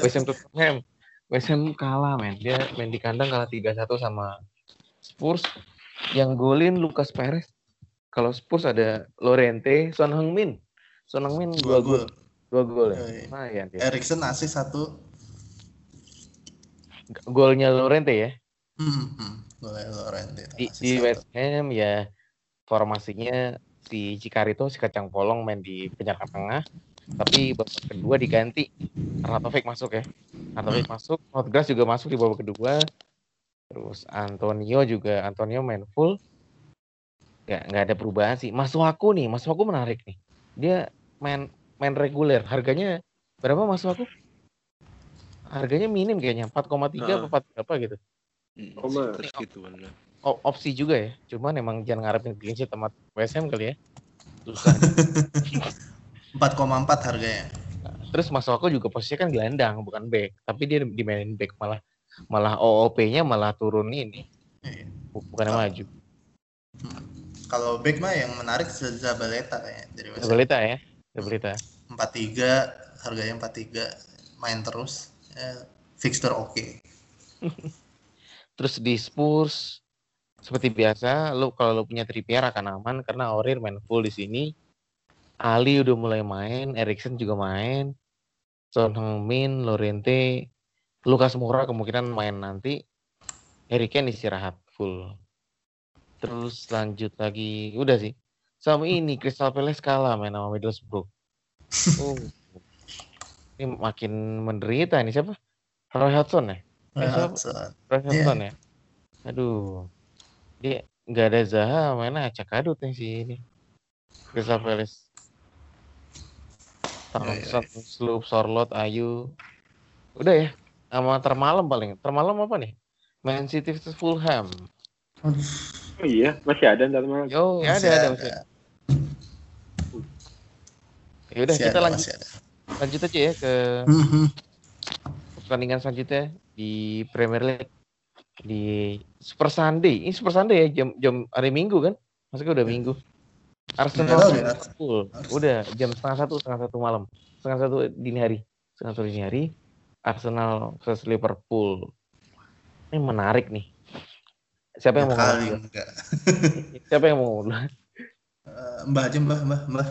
West Ham Tottenham. West Ham kalah men. Dia main di kandang kalah 3-1 sama Spurs. Yang golin Lucas Perez. Kalau Spurs ada Lorente, Son Heung-min. Son Heung-min Dua dua gol. Dua gol ya. Yoi. Lumayan dia. Erikson asis satu. Golnya Lorente ya. Hmm, hmm. Boleh Lorente. Di, di. West Ham ya formasinya si Cikarito si kacang polong main di penyerang tengah. Tapi babak kedua diganti. Arnautovic masuk ya. Arnautovic masuk Notgras juga masuk di babak kedua. Terus Antonio juga Antonio main full. Nggak nggak ada perubahan sih. Masuaku nih Masuaku menarik nih. Dia main main reguler. Harganya berapa Masuaku harganya minim kayaknya 4,3 Heeh. apa 4 apa gitu Hmm, Koma. sekitar segituan lah. O- opsi juga ya. Cuman emang jangan ngarepin clean sheet sama Ham kali ya. Susah. [LAUGHS] 4,4 harganya. Terus Mas Wako juga posisinya kan gelandang bukan back, tapi dia dimainin back malah malah OOP-nya malah turun ini, Iya. bu- bukannya maju. Kalau back mah yang menarik Zabaleta kayaknya dari Ham. Zabaleta ya, Zabaleta. 43 harganya 43 main terus. Ya, fixture oke. [LAUGHS] Terus di Spurs seperti biasa, lu kalau lu punya Trippier akan aman karena Aurier main full di sini. Ali udah mulai main, Erikson juga main, Son Heung-min, Lorente, Lucas Moura kemungkinan main nanti. Harry Kane istirahat full. Terus lanjut lagi, udah sih. Sama ini Crystal Palace kalah main sama Middlesbrough. [LAUGHS] Oh. Ini makin menderita ini siapa? Roy Hudson ya? Eh, siapa? Hudson. Roy Iya. Hudson ya? Aduh. Dia nggak ada Zaha, mainnya acak adut nih si ini. Crystal Palace. Thompson, Sloop, Sorlot, Ayu. Udah ya. Sama termalam paling. Termalam apa nih? Man City vs Fulham. Oh iya, masih ada ntar malam. Yo, ya ada, ada. Masih. Ya udah Masih kita ada, lanjut masih ada. Lanjut aja ya ke Mhm. pertandingan selanjutnya di Premier League di Super Sunday. Ini Super Sunday ya jam jam hari Minggu kan? Maksudnya udah Minggu. Arsenal ya. Liverpool. Udah jam setengah satu setengah satu malam. Setengah satu dini hari. Setengah satu dini hari. Arsenal versus Liverpool. Ini menarik nih. Siapa yang mau Kali ngomong? [LAUGHS] Siapa yang mau? Eh, Mbah aja Mbah, Mbah, Mbah.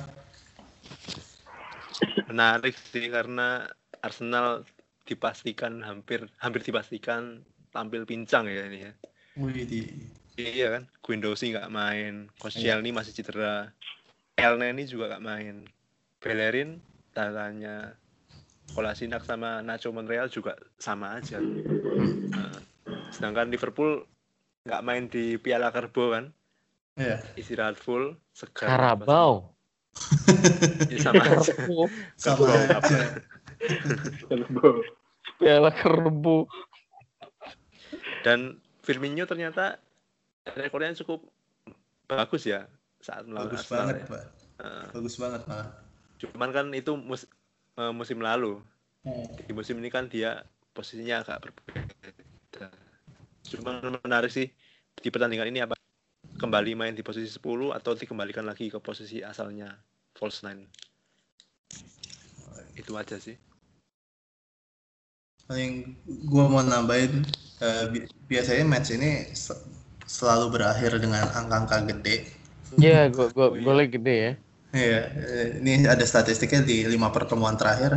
Menarik sih karena Arsenal dipastikan hampir hampir dipastikan tampil pincang ya ini ya. Wih, di Iya kan, Guendouzi nggak main, Koscielny masih cedera, Elneny juga nggak main, Bellerin, tanya Kolasinac sama Nacho Monreal juga sama aja. Nah, sedangkan Liverpool nggak main di Piala Kerbo kan, Iya. istirahat full, segar. Karabau. Ya, sama aja. Kerbu. sama aja. Piala kerbu. Dan Firmino ternyata rekornya cukup bagus ya saat melawan Bagus Arsenal banget, ya. Mbah. Nah, Bagus banget malah. cuman kan itu mus- eh, musim lalu. Hmm. di musim ini kan dia posisinya agak berbeda. Cuman menarik sih di pertandingan ini apa kembali main di posisi 10 atau dikembalikan lagi ke posisi asalnya false nine. Itu aja sih. Paling gua mau nambahin eh, bi- biasanya match ini se- selalu berakhir dengan angka-angka gede. Iya, gua gua Oh, iya. golnya gede ya. Iya, eh, ini ada statistiknya di lima pertemuan terakhir.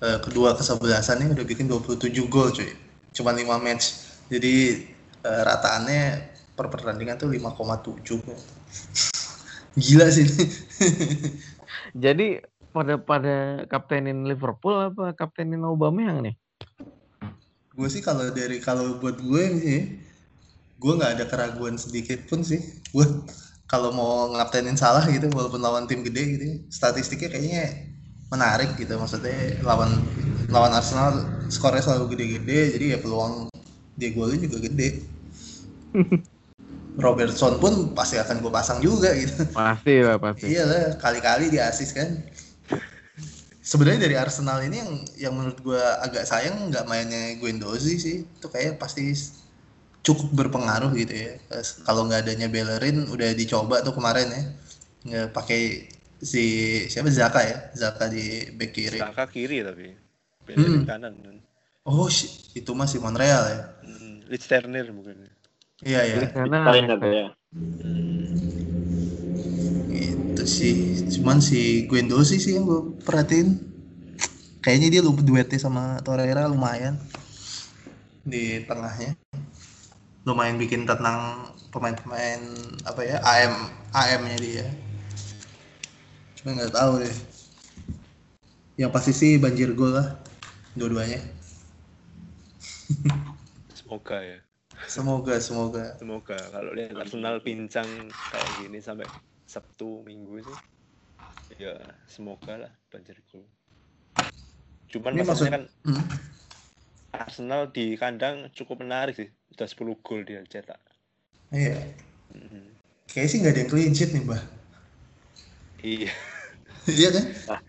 eh, kedua kesebelasan ini udah bikin 27 gol cuy. Cuma 5 match. Jadi eh, rataannya per pertandingan tuh 5,7. Gila sih ini. Jadi pada pada kaptenin Liverpool apa kaptenin Aubameyang nih? gue sih kalau dari kalau buat gue sih gue nggak ada keraguan sedikit pun sih buat kalau mau ngaptenin salah gitu walaupun lawan tim gede gitu ya. statistiknya kayaknya menarik gitu maksudnya lawan lawan Arsenal skornya selalu gede-gede jadi ya peluang dia golnya juga gede [LAUGHS] Robertson pun pasti akan gue pasang juga gitu Pasti lah pasti. Iya lah, kali-kali dia asis kan. Sebenarnya dari Arsenal ini yang yang menurut gue agak sayang nggak mainnya Guendouzi sih. Itu kayak pasti cukup berpengaruh gitu ya. Kalau nggak adanya Bellerin udah dicoba tuh kemarin ya. Nggak pakai si siapa Zaka ya, Zaka di back kiri. Saka kiri tapi. Bellerin Hmm. kanan. kan. Oh, itu masih Montreal ya. Hmm, Leeds Turner mungkin. Iya ya, Steiner aneh, ya. itu sih. Cuman si Guendouzi sih yang gue perhatiin. Kayaknya dia lupa duetnya sama Torreira lumayan di tengahnya. Lumayan bikin tenang pemain-pemain apa ya AM AM-nya dia. Cuma nggak tahu deh. Yang pasti sih banjir gol lah dua-duanya. [LAUGHS] Semoga ya. Semoga semoga. Semoga kalau lihat Arsenal pincang kayak gini sampai Sabtu Minggu sih. Ya semoga lah banjir gol. Cuman Ini masalahnya kan Hmm. Arsenal di kandang cukup menarik sih. Udah 10 gol dia cetak. Iya. Mhm. Kayaknya sih nggak ada yang clean sheet nih, Mbah. Iya. [LAUGHS] iya kan? Nah.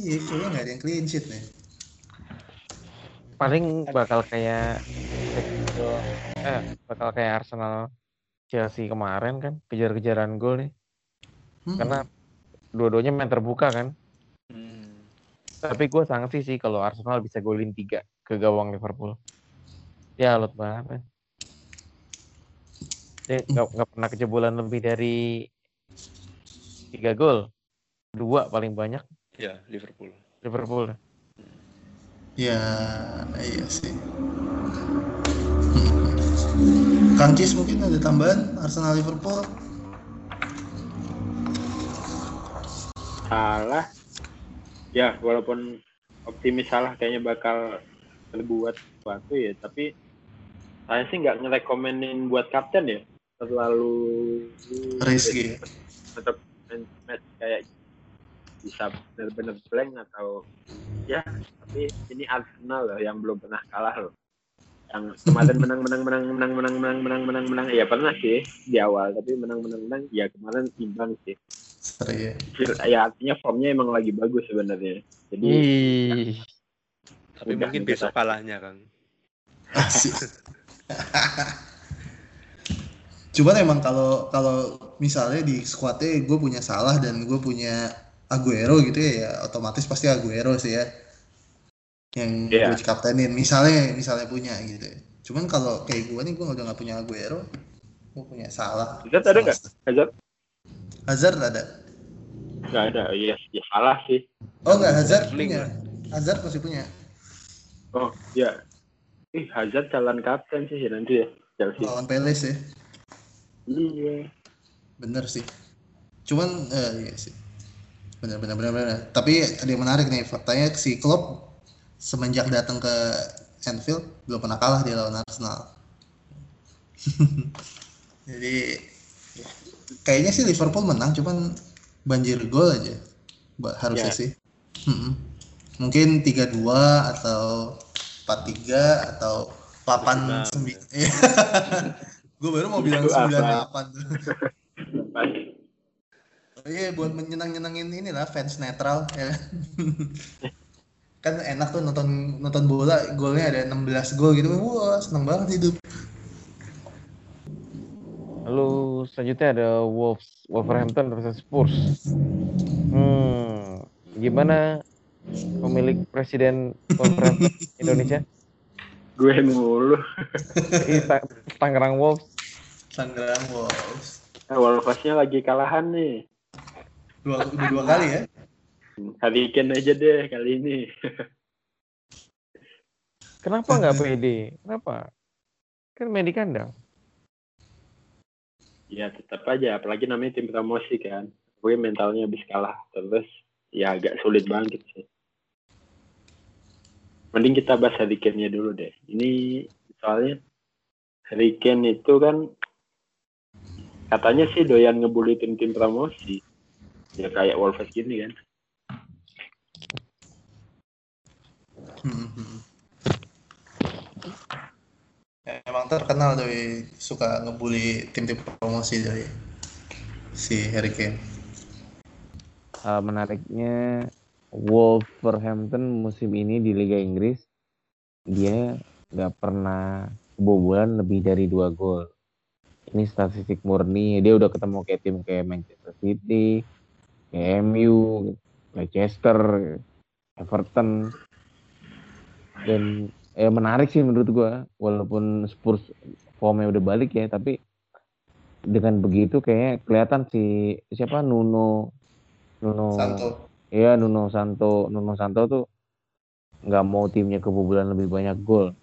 Iya, kayaknya nggak ada yang clean sheet nih. paling bakal kayak eh bakal kayak Arsenal Chelsea kemarin kan kejar-kejaran gol nih Hmm. karena dua-duanya main terbuka kan Hmm. tapi gue sanksi sih kalau Arsenal bisa golin tiga ke gawang Liverpool ya lot banget kan dia nggak nggak pernah kejebolan lebih dari tiga gol dua paling banyak Ya, Liverpool. Liverpool Ya, iya sih. Kang Cis mungkin ada tambahan Arsenal Liverpool. salah ya walaupun optimis salah kayaknya bakal berbuat sesuatu ya tapi saya sih nggak ngerekomenin buat kapten ya terlalu Risky. tetap match kayak bisa benar-benar blank atau ya tapi ini Arsenal loh yang belum pernah kalah loh yang kemarin menang menang menang menang menang menang menang menang menang. Ya pernah sih di awal tapi menang menang menang ya kemarin imbang sih. Seri ya. ya artinya formnya emang lagi bagus sebenarnya. Jadi Ih, Tapi Udah, mungkin kita- besok kalahnya, Kang. Cuman emang kalau kalau misalnya di squadnya gue punya salah dan gue punya Aguero gitu ya, ya otomatis pasti Aguero sih ya yang Iya. gue kaptenin misalnya misalnya punya gitu. Cuman kalau kayak gue nih gue udah nggak punya Aguero, gue punya salah. Hazard ada nggak? Hazard Hazard ada. nggak ada iya ya salah sih Oh nggak Hazard punya. Hazard masih punya. oh ya ih Hazard calon kapten sih nanti ya Chelsea Lawan Palace ya. iya Bener sih. Cuman eh, iya sih. Bener bener bener bener. Tapi ada yang menarik nih faktanya si Klopp semenjak datang ke Anfield belum pernah kalah dia lawan Arsenal. [LAUGHS] Jadi kayaknya sih Liverpool menang cuman banjir gol aja. Harusnya Ya. sih. Mm-mm. Mungkin 3-2 atau 4-3 atau 8-9. [LAUGHS] Gue baru mau bilang Itu apa? 9-8 tuh. [LAUGHS] Iya buat menyenang-nyenangin inilah fans netral ya. Kan enak tuh nonton nonton bola golnya ada 16 gol gitu. Wah, seneng banget hidup. lalu selanjutnya ada Wolves Wolverhampton versus Spurs hmm gimana pemilik presiden Wolverhampton [LAUGHS] Indonesia gue mulu Tangerang Wolves Tangerang Wolves. awal pasnya lagi kalahan nih Dua, dua kali ya. Harry Kane aja deh kali ini. Kenapa nggak pede? Kenapa? Kan main di kandang. Ya tetap aja. Apalagi namanya tim promosi kan. Gue mentalnya habis kalah terus ya agak sulit bangkit sih. Mending kita bahas Harry Kane-nya dulu deh. Ini soalnya Harry Kane itu kan katanya sih doyan ngebully tim-tim promosi. Ya kayak Wolves gini kan. Hmm, hmm. Ya, Emang terkenal doi suka ngebully tim-tim promosi doi si Harry Kane. Hal menariknya Wolverhampton musim ini di Liga Inggris dia nggak pernah kebobolan lebih dari dua gol. Ini statistik murni. Dia udah ketemu kayak tim kayak Manchester City, kayak MU, Leicester, Everton. Dan eh, menarik sih menurut gua walaupun Spurs formnya udah balik ya tapi dengan begitu kayak kelihatan si siapa Nuno Nuno Santo. Iya Nuno Santo Nuno Santo tuh nggak mau timnya kebobolan lebih banyak gol.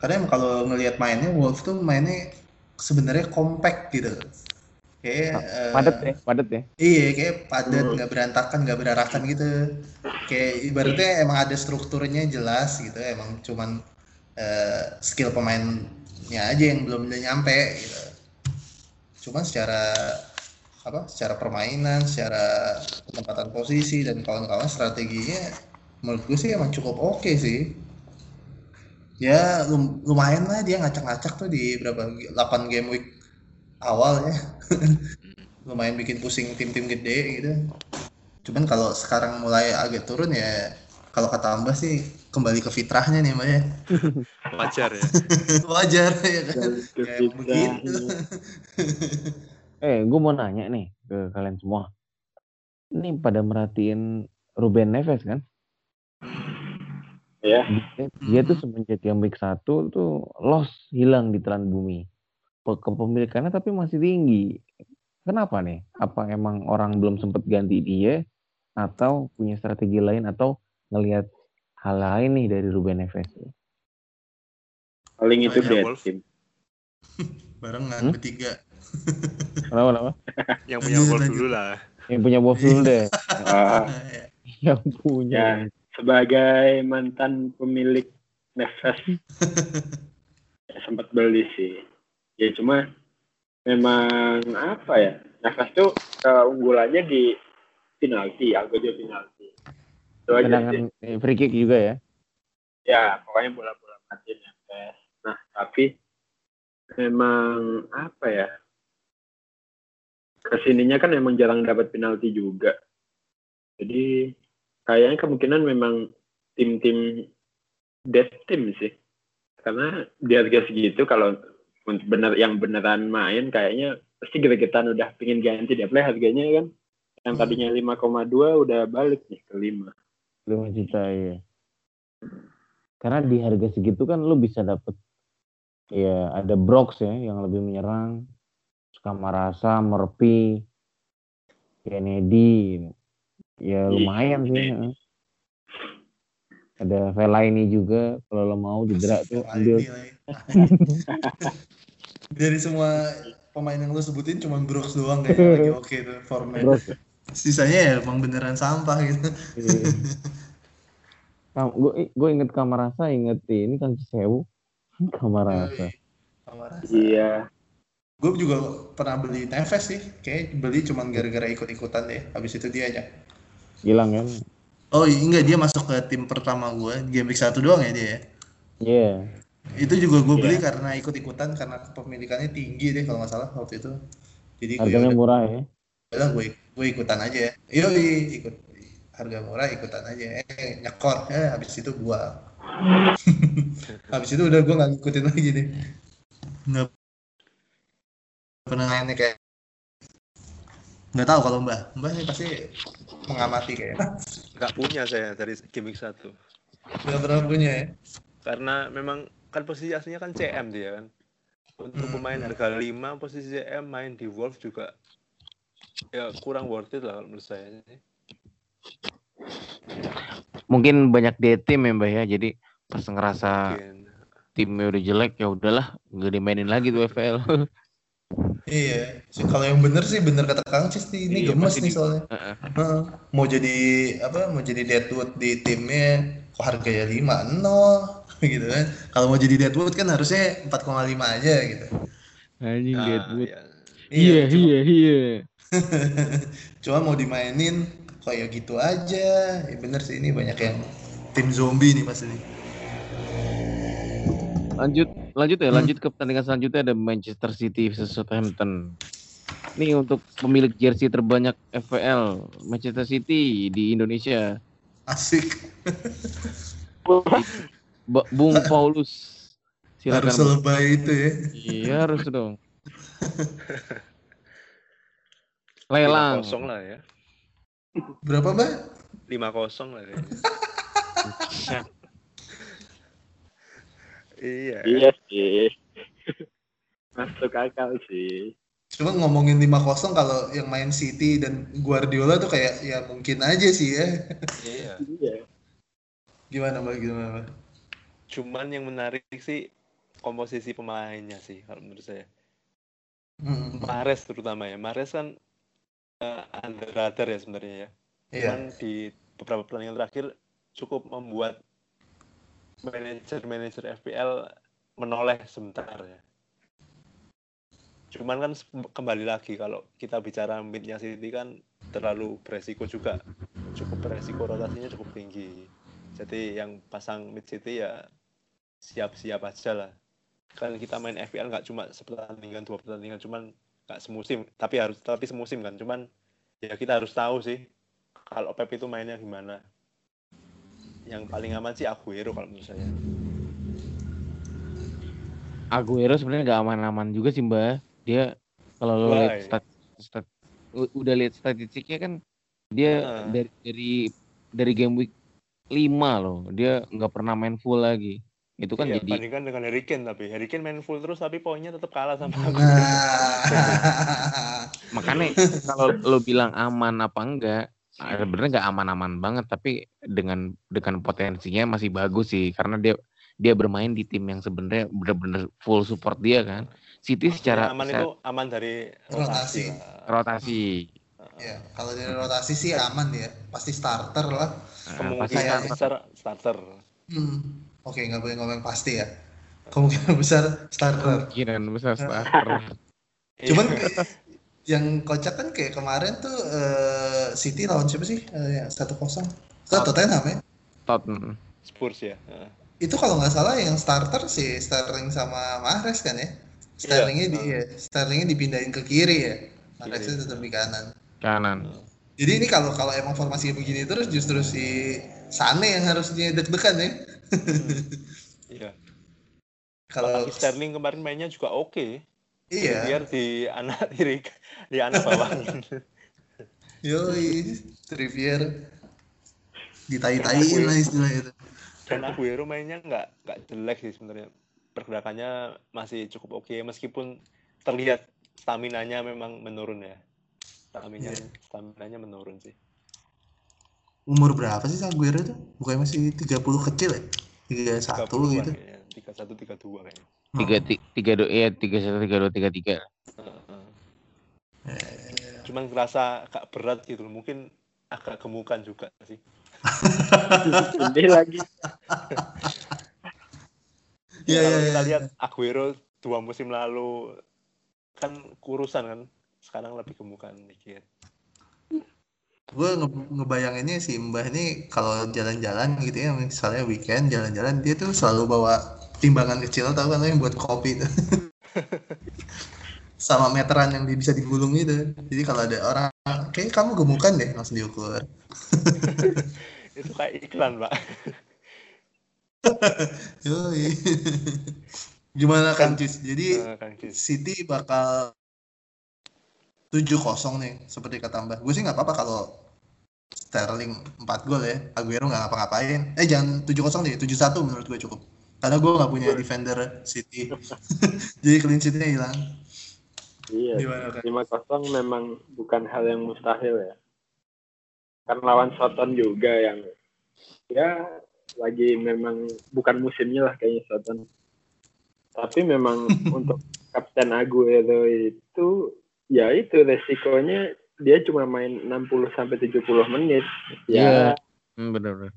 Karena emang kalau ngelihat mainnya Wolves tuh mainnya sebenarnya compact gitu. Kayak eh, Padat ya, padat ya. Iya, kayak padat, nggak berantakan, nggak berarakan gitu. Kayak ibaratnya emang ada strukturnya jelas gitu. Emang cuman eh, skill pemainnya aja yang belum udah nyampe gitu. Cuman secara apa? Secara permainan, secara penempatan posisi dan kawan-kawan strateginya menurut gue sih emang cukup oke sih. Ya lum- lumayan lah dia ngacak-ngacak tuh di berapa 8 game week awal ya. lumayan bikin pusing tim-tim gede gitu. Cuman kalau sekarang mulai agak turun ya kalau kata Mbak sih kembali ke fitrahnya nih Mbak ya. [LAUGHS] Wajar ya. [LAUGHS] Wajar ya kan. Kayak begitu. [LAUGHS] Eh, gue mau nanya nih ke kalian semua. Ini pada merhatiin Ruben Neves kan? Ya, Dia, dia tuh semenjak yang week 1 tuh lost hilang di telan bumi. Pe- Kepemilikannya tapi masih tinggi. Kenapa nih? Apa emang orang belum sempat ganti dia atau punya strategi lain atau ngelihat hal lain nih dari Ruben Neves? paling itu Wolf. team. [LAUGHS] Barengan Hmm? bertiga. Kenapa, kenapa? [LAUGHS] Yang punya Wolf dulu lah. [LAUGHS] Yang punya Wolves dulu deh. Ah, Yang punya. ya, sebagai mantan pemilik Neves ya, sempat beli sih. Ya cuma memang apa ya? Neves tuh keunggulannya di penalti, algojo penalti. Itu aja sih. Tendangan eh, free kick juga ya. ya pokoknya bola-bola mati Neves. Nah tapi memang apa ya ke sininya kan emang jarang dapat penalti juga. Jadi kayaknya kemungkinan memang tim-tim death team sih. Karena di harga segitu kalau bener yang beneran main kayaknya pasti gregetan udah pingin ganti dia play harganya kan yang Hmm. tadinya 5,2 udah balik nih ke 5. 5 juta ya. Karena di harga segitu kan lu bisa dapet ya ada Brox ya yang lebih menyerang, Skamarasa, Murphy, Kennedy, ya Iya, lumayan sih. Ada Fellaini juga kalau lo mau cedera tuh ambil. Ini lagi. [LAUGHS] Dari semua pemain yang lu sebutin cuma Brooks doang kayaknya lagi oke tuh formnya. Brox. Sisanya ya emang beneran sampah gitu. gue gue inget Kamarasa, inget ini kan Sewu. [LAUGHS] Kamarasa. Kamar Iya. Gue juga pernah beli Neves sih, kayak beli cuman gara-gara ikut-ikutan deh. Habis itu dia aja. Hilang kan? Oh iya, enggak dia masuk ke tim pertama gue, game week 1 doang ya dia ya. Iya. Itu juga gue beli karena ikut-ikutan karena kepemilikannya tinggi deh kalau nggak salah waktu itu. Jadi gue Harganya udah murah ya. udah gue gue ikutan aja ya. Iya ikut harga murah ikutan aja. Eh nyekor, eh habis itu gua. [LAUGHS] habis itu udah gue nggak ngikutin lagi deh. Nggak pernah nanya kayak nggak tahu kalau mbak mbak ini pasti mengamati kayak Nggak punya saya dari week 1. nggak pernah punya ya Karena memang kan posisi aslinya kan CM dia kan. Untuk Hmm. pemain harga 5 posisi CM main di Wolves juga ya kurang worth it lah kalau menurut saya. Mungkin banyak D tim ya Mbak ya. Jadi pas ngerasa Mungkin. timnya udah jelek ya udahlah nggak dimainin lagi tuh FPL. [LAUGHS] iya sih kalau yang bener sih bener kata kang Cis nih, ini Iya, gemes nih di- soalnya Heeh. Heeh. mau jadi apa mau jadi deadwood di timnya kok harganya lima nol gitu kan. Kalau mau jadi Deadwood kan harusnya 4,5 aja gitu. Anjing Nah, Deadwood. iya. Iya, cuma- iya, iya. [LAUGHS] Cuma mau dimainin kayak gitu aja. Ya bener sih ini banyak yang tim zombie nih pasti. Lanjut, lanjut ya, Hmm. lanjut ke pertandingan selanjutnya ada Manchester City versus Southampton. Ini untuk pemilik jersey terbanyak FPL Manchester City di Indonesia, Asik. Bung Paulus. Harus Silakan. Bung. selebay itu ya. Iya harus dong. [LAUGHS] Lelang. kosong lah ya. Berapa, Mbak? Lima kosong lah kayaknya. [LAUGHS] iya. Iya sih. [LAUGHS] Masuk akal sih. Cuma ngomongin 5-0 kalau yang main City dan Guardiola tuh kayak ya mungkin aja sih ya. Iya. Iya. Gimana, Mbak? Gimana, Mbak? Cuman yang menarik sih komposisi pemainnya sih kalau menurut saya. Hmm. Mares terutama ya. Mares kan uh, under radar ya sebenarnya ya. Iya. Cuman di beberapa pertandingan terakhir cukup membuat manajer-manajer FPL menoleh sebentar ya. Cuman kan kembali lagi kalau kita bicara midnya City kan terlalu beresiko juga. Cukup beresiko rotasinya cukup tinggi. Jadi yang pasang mid City ya siap-siap aja lah. Kan kita main FPL nggak cuma sepertandingan dua pertandingan, cuman nggak semusim. Tapi harus tapi semusim kan. Cuman ya kita harus tahu sih kalau Pep itu mainnya gimana. Yang paling aman sih Aguero kalau menurut saya. Aguero sebenarnya nggak aman-aman juga sih mbak. Dia kalau lo lihat stat, stat, udah lihat statistiknya kan dia Heeh. dari dari dari game week 5 loh. Dia nggak pernah main full lagi. Itu kan Iya, jadi bandingkan dengan Harry Kane tapi Harry Kane main full terus tapi poinnya tetap kalah sama Nah. Aguero. makanya kalau lo bilang aman apa enggak sebenarnya nggak aman-aman banget tapi dengan dengan potensinya masih bagus sih karena dia dia bermain di tim yang sebenarnya benar-benar full support dia kan City secara aman secara itu aman dari Rotasi. rotasi. ya, kalau dari rotasi sih aman ya. Pasti starter lah. Nah, pasti Kemungkinan besar starter. Hmm. Oke, nggak boleh ngomong pasti ya. Kemungkinan besar starter. kemungkinan besar starter Cuman [LAUGHS] yang kocak kan kayak kemarin tuh eh, City lawan siapa sih? Eh, 1-0. Itu Tottenham ya. Tottenham Spurs ya. Heeh. Itu kalau nggak salah yang starter si Sterling sama Mahrez kan ya. Sterlingnya di Iya. ya, Sterlingnya dipindahin ke kiri ya. Mahreznya tetap di kanan. kanan Jadi ini kalau kalau emang formasi begini terus justru si Sane yang harusnya deg-degan ya. [LAUGHS] Iya. Kalau Sterling kemarin mainnya juga oke. iya, Biar di anak [LAUGHS] kiri di anak bawahnya. yoi, Trippier ditai-taiin lah istilahnya itu. Dan Aguero mainnya nggak nggak jelek sih sebenarnya. Pergerakannya masih cukup oke meskipun terlihat stamina-nya memang menurun ya. Stamina Iya. stamina-nya menurun sih. Umur berapa sih Aguero itu? Bukannya masih 30 kecil ya? 31 30-an gitu. kayaknya. 31 32 kayaknya. tiga ti- tiga do ya tiga satu tiga dua tiga tiga Cuman kerasa agak berat gitu. Mungkin agak gemukan juga sih. Ini lagi. Iya, Ya, kalau iya, kita iya. lihat Aguero dua musim lalu kan kurusan kan. Sekarang lebih gemukan dikit. gue nge- ngebayanginnya si Mbah ini kalau jalan-jalan gitu ya misalnya weekend jalan-jalan dia tuh selalu bawa timbangan kecil tau kan yang buat kopi [LAUGHS] sama meteran yang bisa digulung itu. Jadi kalau ada orang kayak kamu gemukan deh langsung diukur. [LAUGHS] Itu kayak iklan, Pak. [LAUGHS] Yoi. gimana kan Cis? Jadi Eh, Cis. City bakal 7-0 nih seperti kata Mbah. Gue sih nggak apa-apa kalau Sterling 4 gol ya. Aguero nggak ngapa-ngapain. Eh jangan 7-0 deh 7-1 menurut gue cukup. Karena gue nggak punya defender City [LAUGHS] jadi clean sheet-nya hilang Iya. gimana kan 5-0 memang bukan hal yang mustahil ya. Kan lawan Soton juga yang ya lagi memang bukan musimnya lah kayaknya Soton. Tapi memang [LAUGHS] untuk Kapten Aguero itu ya itu resikonya dia cuma main 60 sampai 70 menit. Iya. Ya hmm, bener bener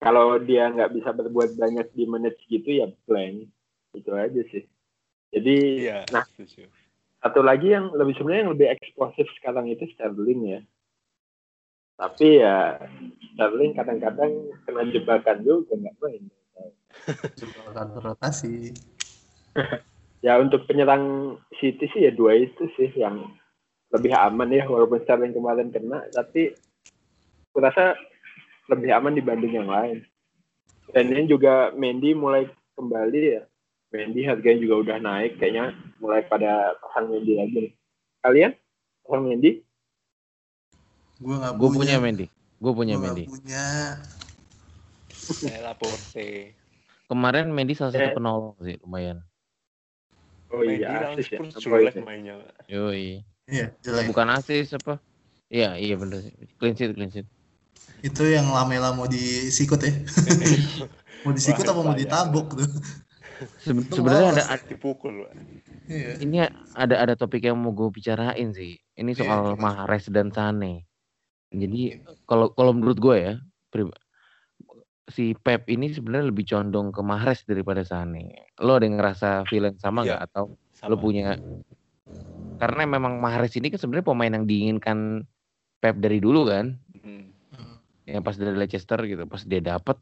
kalau dia nggak bisa berbuat banyak di menit segitu ya blank itu aja sih jadi Iya. nah setuju. satu lagi yang lebih sebenarnya yang lebih eksplosif sekarang itu Sterling ya tapi ya Sterling kadang-kadang kena jebakan juga nggak main Coba akan rotasi. [LAUGHS] ya untuk penyerang City sih ya dua itu sih yang lebih aman ya walaupun Sterling kemarin kena tapi kurasa lebih aman dibanding yang lain dan ini juga Mendy mulai kembali ya Mendy harganya juga udah naik kayaknya mulai pada pasang Mendy lagi nih. kalian pasang Mendy Gue nggak Gue punya Mendy. Gue punya Gua Mendy. punya. Saya Laporte. Kemarin Mendy salah Eh. satu penolong sih lumayan. oh iya asis ya jelek itu? mainnya. Yoi. Iya, jelek. Bukan asis apa? Iya, iya bener sih. Clean sheet, clean sheet. Itu yang Lamela mau disikut ya. [LAUGHS] mau disikut Wah, apa mau ditabok tuh. Seben- Sebenarnya ada, ada Dipukul. Pak. Iya. ini ada ada topik yang mau gue bicarain sih. Ini Iya, soal gimana? Mahrez dan Sane. Jadi kalau kalau menurut gue ya, si Pep ini sebenarnya lebih condong ke Mahrez daripada Sane. Lo ada yang ngerasa feeling sama Iya. nggak atau Sama. lo punya karena memang Mahrez ini kan sebenarnya pemain yang diinginkan Pep dari dulu kan, Hmm. yang pas dari Leicester gitu, pas dia dapet,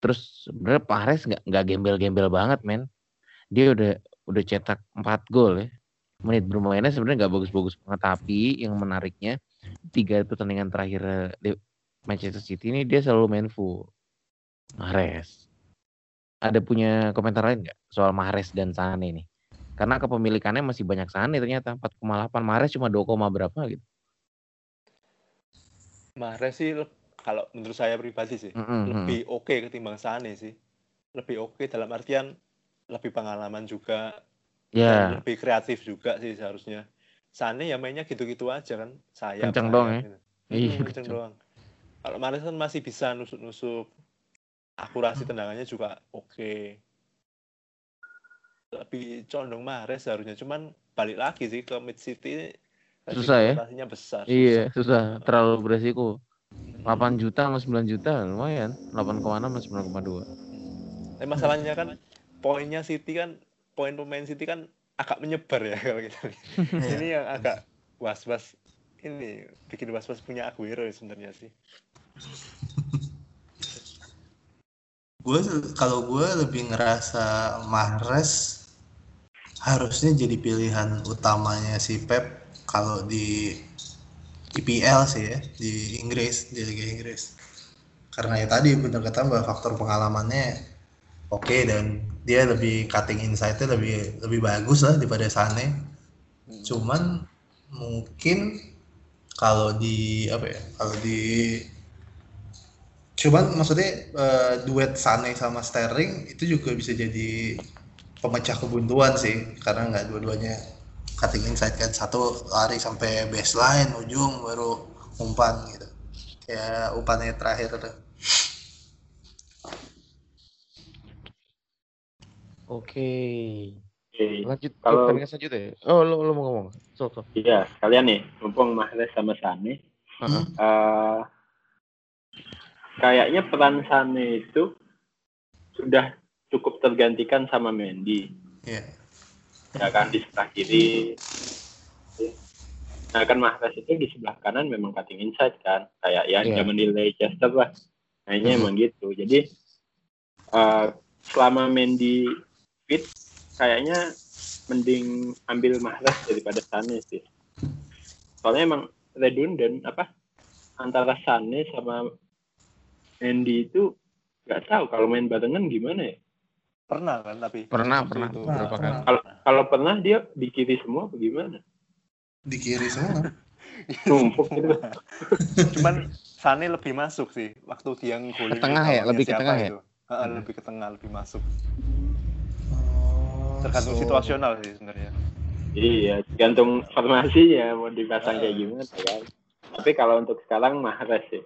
terus sebenarnya Mahrez nggak nggak gembel-gembel banget men, dia udah udah cetak 4 gol ya, menit bermainnya sebenarnya nggak bagus-bagus banget, tapi yang menariknya tiga pertandingan terakhir eh, di Manchester City ini dia selalu main full. Mahrez. Ada punya komentar lain nggak soal Mahrez dan Sane ini? Karena kepemilikannya masih banyak Sane ternyata 4,8 Mahrez cuma 2, berapa gitu. Mahrez sih kalau menurut saya pribadi sih Mm, mm, mm. lebih oke ketimbang Sane sih. Lebih oke dalam artian lebih pengalaman juga dan lebih kreatif juga sih seharusnya. Sane ya mainnya gitu-gitu aja kan. Sayap. Kenceng doang ya? gitu. Iya, Hmm, kenceng doang. Kalau Mahrez kan masih bisa nusuk-nusuk. Akurasi tendangannya juga oke. Tapi condong Mahrez harusnya cuman balik lagi sih ke mid city Susah ya? besar. Iya, susah. Terlalu beresiko. 8 juta sama 9 juta lumayan. 8,6 sama 9,2. Tapi masalahnya kan poinnya City kan poin pemain City kan agak menyebar ya kalau kita lihat. [LAUGHS] Iya. Ini yang agak was-was ini bikin was-was punya Aguero ya sebenarnya sih. [LAUGHS] Gue kalau gue lebih ngerasa Mahrez harusnya jadi pilihan utamanya si Pep kalau di IPL sih ya di Inggris di Liga Inggris. Karena ya tadi bener kata mbak faktor pengalamannya oke dan dia lebih cutting insight-nya lebih lebih bagus lah daripada Sane. Cuman mungkin kalau di apa ya kalau di cuman maksudnya eh, duet Sane sama Sterling itu juga bisa jadi pemecah kebuntuan sih karena nggak dua-duanya cutting inside kan satu lari sampai baseline ujung baru umpan gitu kayak umpannya terakhir tuh Oke. Lanjut Kalau- pertandingan selanjutnya. ya? Oh, lo lo mau ngomong. Sok, sok. Iya, kalian nih, mumpung Mahrez sama Sane, Heeh. eh, kayaknya peran Sane itu sudah cukup tergantikan sama Mendy. Iya. Ya kan di sebelah kiri. Nah kan Mahrez itu di sebelah kanan memang cutting inside kan, kayak ya Iya. zaman di Leicester lah. Kayaknya Mhm. emang gitu. Jadi eh, selama Mendy fit, kayaknya mending ambil Mahrez daripada Sane sih. Soalnya emang redundant apa antara Sane sama Mendy itu nggak tahu kalau main barengan gimana ya. Pernah kan tapi Pernah, pernah. itu. Berapa kali? Kalau kalau pernah dia di kiri semua apa gimana? di kiri semua [LAUGHS] Numpuk gitu. Cuman Sane lebih masuk sih waktu dia ngegolin Ke tengah ya? Lebih ke siapa tengah ya? itu. Heeh, lebih ke tengah, lebih masuk. Oh, Tergantung so- situasional sih sebenarnya. Iya, tergantung formasinya mau dipasang kayak gimana kan. Tapi kalau untuk sekarang Mahrez sih.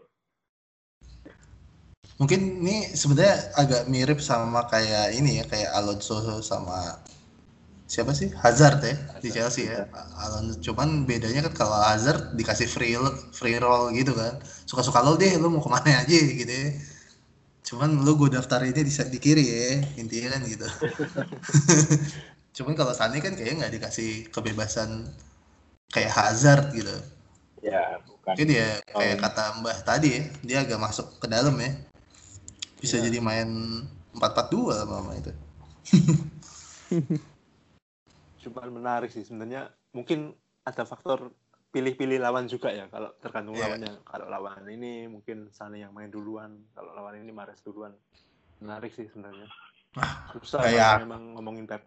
Mungkin ini sebenarnya agak mirip sama kayak ini ya, kayak Alonso sama siapa sih? Hazard ya di Hazard, Chelsea ya. Alonso cuman bedanya kan kalau Hazard dikasih free free roll gitu kan. Suka-suka lo deh, lo mau ke mana [LAUGHS] aja gitu ya. Cuman lu gue daftarinnya di, di kiri ya, intinya kan gitu. [LAUGHS] Cuman kalau Sane kan kayaknya nggak dikasih kebebasan kayak Hazard gitu. Ya, bukan. Mungkin dia kayak kata Mbah tadi ya, dia agak masuk ke dalam ya. Bisa Iya. jadi main 4-4-2 lama itu. [LAUGHS] Cuman menarik sih sebenarnya. Mungkin ada faktor pilih-pilih lawan juga ya kalau tergantung Iya. lawannya. Kalau lawan ini mungkin Sane yang main duluan, kalau lawan ini Mares duluan. Menarik sih sebenarnya. Susah nggak kalau yak- memang ngomongin Pep.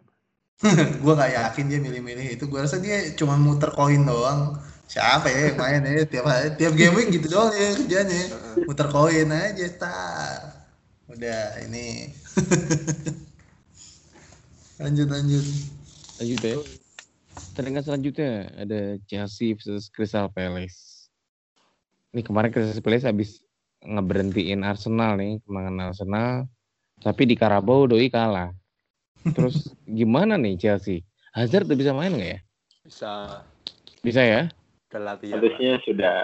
[LAUGHS] gue nggak yakin dia milih-milih itu. Gue rasa dia cuma muter koin doang. Siapa ya yang main ya tiap tiap week gitu doang ya kerjanya. Muter koin aja tar. Udah ini. [LAUGHS] lanjut lanjut. Lanjut ya. Pertandingan selanjutnya ada Chelsea versus Crystal Palace. Ini kemarin Crystal Palace habis ngeberhentiin Arsenal nih, kemenangan Arsenal. Tapi di Karabau doi kalah. Terus [LAUGHS] gimana nih Chelsea? Hazard udah bisa main nggak ya? Bisa Bisa ya? ada latihan. Harusnya sudah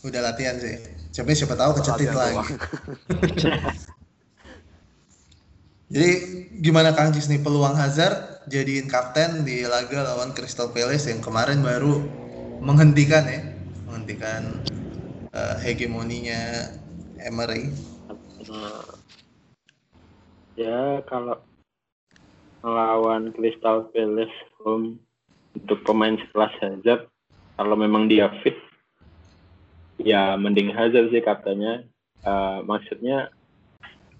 Udah latihan sih. Coba siapa tahu kecetit lagi. [LAUGHS] Jadi gimana Kang Cis nih peluang Hazard jadiin kapten di laga lawan Crystal Palace yang kemarin baru menghentikan ya, menghentikan eh, hegemoninya Emery. ya kalau melawan Crystal Palace home untuk pemain sekelas Hazard kalau memang dia fit ya mending Hazard sih katanya maksudnya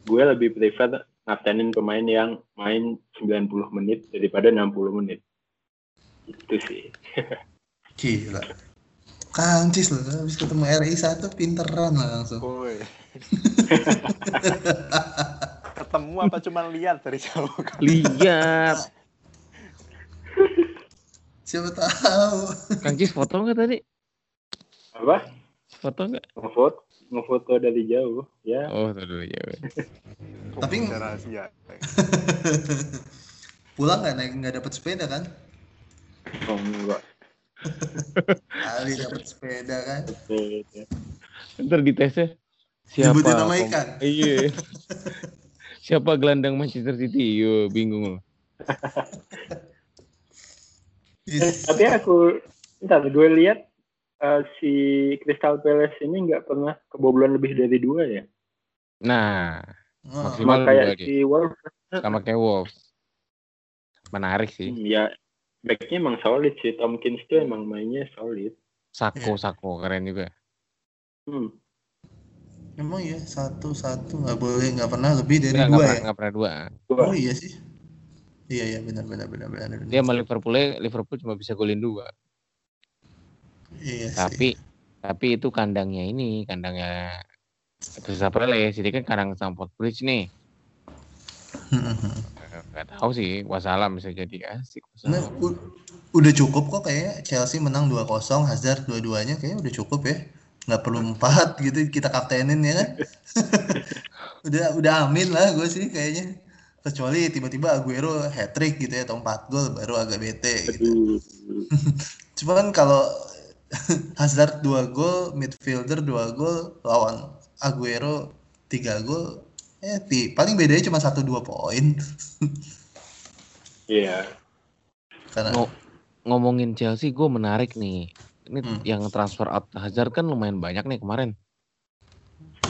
gue lebih prefer ngaptenin pemain yang main 90 menit daripada 60 menit itu sih [LAUGHS] Gila. Kang Cis loh, habis ketemu RI satu pinteran lah langsung. Woi. [LAUGHS] Ketemu apa cuma lihat dari jauh? Lihat. Siapa tahu. Kang Cis foto nggak tadi? apa Foto nggak? ngefoto ngefoto dari jauh ya Oh, dulu ya. Tapi- rahasia. [LAUGHS] Pulang nggak naik nggak dapat sepeda kan? oh, enggak [LAUGHS] Kali dapat sepeda kan? Ya. Ntar di tesnya siapa? Nyebutin nama ikan. [LAUGHS] Iya. siapa gelandang Manchester City? Yo, bingung loh. Tapi aku ntar gue lihat eh, si Crystal Palace ini nggak pernah kebobolan lebih dari dua ya Nah, Oh, Maksimal sama kayak dua dia. si Wolves sama kayak Wolves. Menarik sih. hmm, ya backnya emang solid sih Tomkins tuh emang mainnya solid Sako, Iya. Sako keren juga. hmm. Emang ya satu satu nggak boleh nggak pernah lebih dari Nggak, dua nggak ya? pernah, nggak pernah dua. Dua. Oh iya sih. Iya iya benar benar benar benar. benar. Dia sama Liverpool Liverpool cuma bisa golin dua. Iya sih. Tapi tapi itu kandangnya ini, kandangnya Crystal Palace. Jadi kan kandang Stamford Bridge nih. Eh, Nggak tahu sih, wassalam bisa jadi asik. Nah, udah cukup kok kayak Chelsea menang 2-0, Hazard dua-duanya kayaknya udah cukup ya. Nggak perlu empat gitu kita kaptenin ya kan. [LAUGHS] udah udah amin lah gue sih kayaknya. Kecuali tiba-tiba Aguero hat trick gitu ya atau 4 gol baru agak bete gitu. [LAUGHS] Cuman kalau [LAUGHS] Hazard 2 gol, midfielder 2 gol, lawan Aguero 3 gol, eh paling bedanya cuma 1 2 poin. Iya Karena Ngo- ngomongin Chelsea, gue menarik nih. Ini Hmm. yang transfer out Hazard kan lumayan banyak nih kemarin.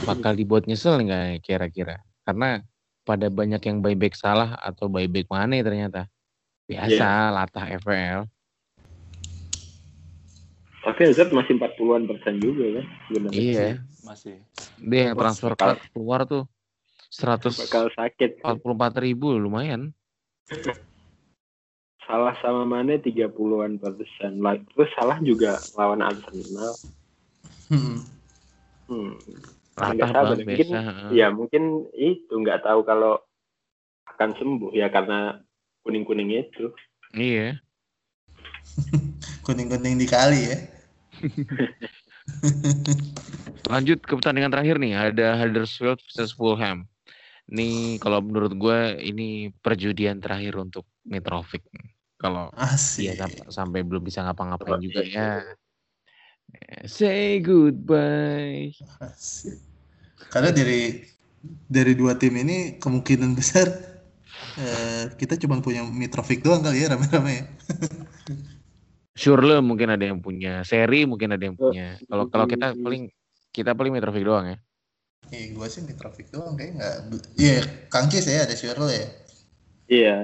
Bakal dibuat nyesel nggak kira-kira? Karena pada banyak yang buyback salah atau buyback Mane ternyata. Biasa latah FPL. Tapi Hazard masih 40-an persen juga kan sebenarnya Iya. Masih. Dia transfer bakal- card keluar tuh 144 bakal sakit ribu lumayan. salah sama mana 30-an persen Lah, terus salah juga lawan Arsenal hmm, hmm. Nggak banget mungkin- biasa. ya mungkin itu nggak tahu kalau akan sembuh ya karena kuning-kuning itu Iya. [LAUGHS] kuning-kuning dikali ya. [LAUGHS] Lanjut ke pertandingan terakhir nih, ada Huddersfield versus Fulham. Ini kalau menurut gue ini perjudian terakhir untuk Mitrovic. Kalau Asik. dia sam- sampai belum bisa ngapa-ngapain juga ya. Say goodbye. Asik. Karena dari dari dua tim ini kemungkinan besar eh, kita cuma punya Mitrovic doang kali ya rame-rame ya. [LAUGHS] Surle mungkin ada yang punya, seri mungkin ada yang Oh, punya. Kalau kalau kita paling kita paling Mitrovic doang ya. Eh, gue sih Mitrovic doang kayak nggak. Iya, Kangkis ya ada Shirley ya. Iya,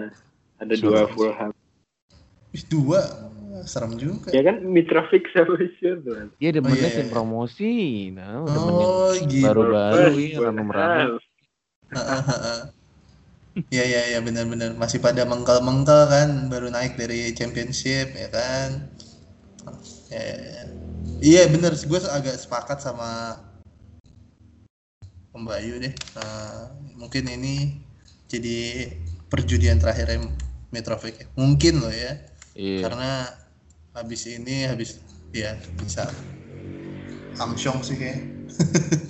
ada dua Suarez. Fulham. Ih, dua serem juga. Ya kan Mitrovic sama Sherwood. Dia demennya iya, tim iya. promosi. Nah, Oh, gitu. baru-baru ya ranum-ranum. Iya iya iya benar-benar masih pada mengkel-mengkel kan baru naik dari championship ya kan. Ya, ya, ya. Iya benar gue agak sepakat sama Om Bayu deh. Eh, mungkin ini jadi perjudian terakhir Mitrovic. ya. Mungkin loh ya. Iya. Karena habis ini habis ya bisa Amsyong sih kayak.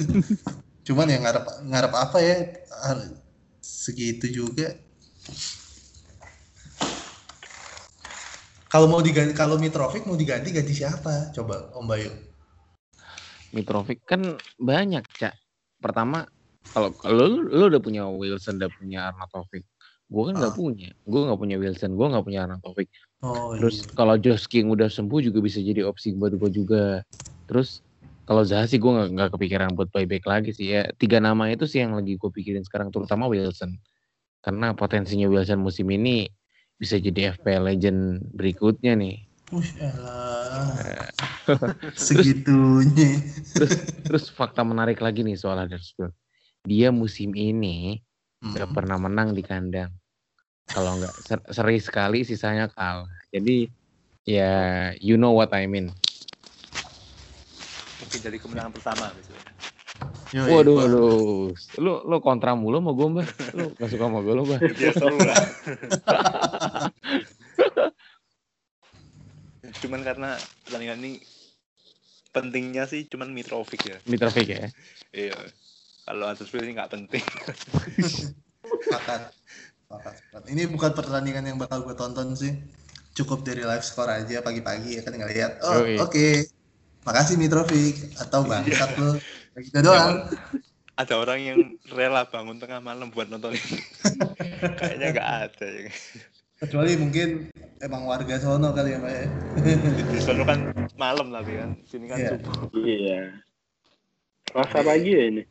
[LAUGHS] Cuman ya ngarep ngarep apa ya segitu juga. Kalau mau diganti kalau Mitrovic mau diganti ganti siapa? Coba Om Bayu. Mitrovic kan banyak, Cak. Pertama, kalau lu, lu udah punya Wilson, udah punya Arnautovic. Gue kan nggak Ah. punya. Gue nggak punya Wilson, gue nggak punya Arnautovic. Oh Terus iya. kalau Josh King udah sembuh juga bisa jadi opsi buat gue juga. Terus kalau Zaha sih gue nggak nggak kepikiran buat buyback lagi sih ya. Tiga nama itu sih yang lagi gue pikirin sekarang, terutama Wilson. Karena potensinya Wilson musim ini bisa jadi FPL legend berikutnya nih. Elah. [LAUGHS] Segitunya. Terus fakta menarik lagi nih soal Huddersfield. Dia musim ini nggak Hmm. pernah menang di kandang. Kalau nggak ser- seri sekali, sisanya kalah. Jadi ya you know what I mean. Mungkin dari kemenangan pertama misalnya. Yoi, Waduh. Lu lu kontra mulu sama gue, Mbak. Lu gak suka sama gue, lu, Mbak. Lah. [LAUGHS] cuman karena pertandingan ini pentingnya sih cuman Mitrovic ya. Mitrovic ya. Iya. Kalau Huddersfield ini nggak penting. Sepakat. Ini bukan pertandingan yang bakal gue tonton sih. Cukup dari live score aja pagi-pagi ya kan ngeliat. Oh, oke. Makasih Mitrovic atau bangsat lu. Kayak Gitu doang. Ada orang yang rela bangun tengah malam buat nonton ini. [LAUGHS] Kayaknya nggak ada. ya. Kecuali mungkin emang warga sono kali ya, Pak ya. Di, sono kan malam tapi kan. Sini kan Iya. subuh. Iya. Selasa pagi ya ini.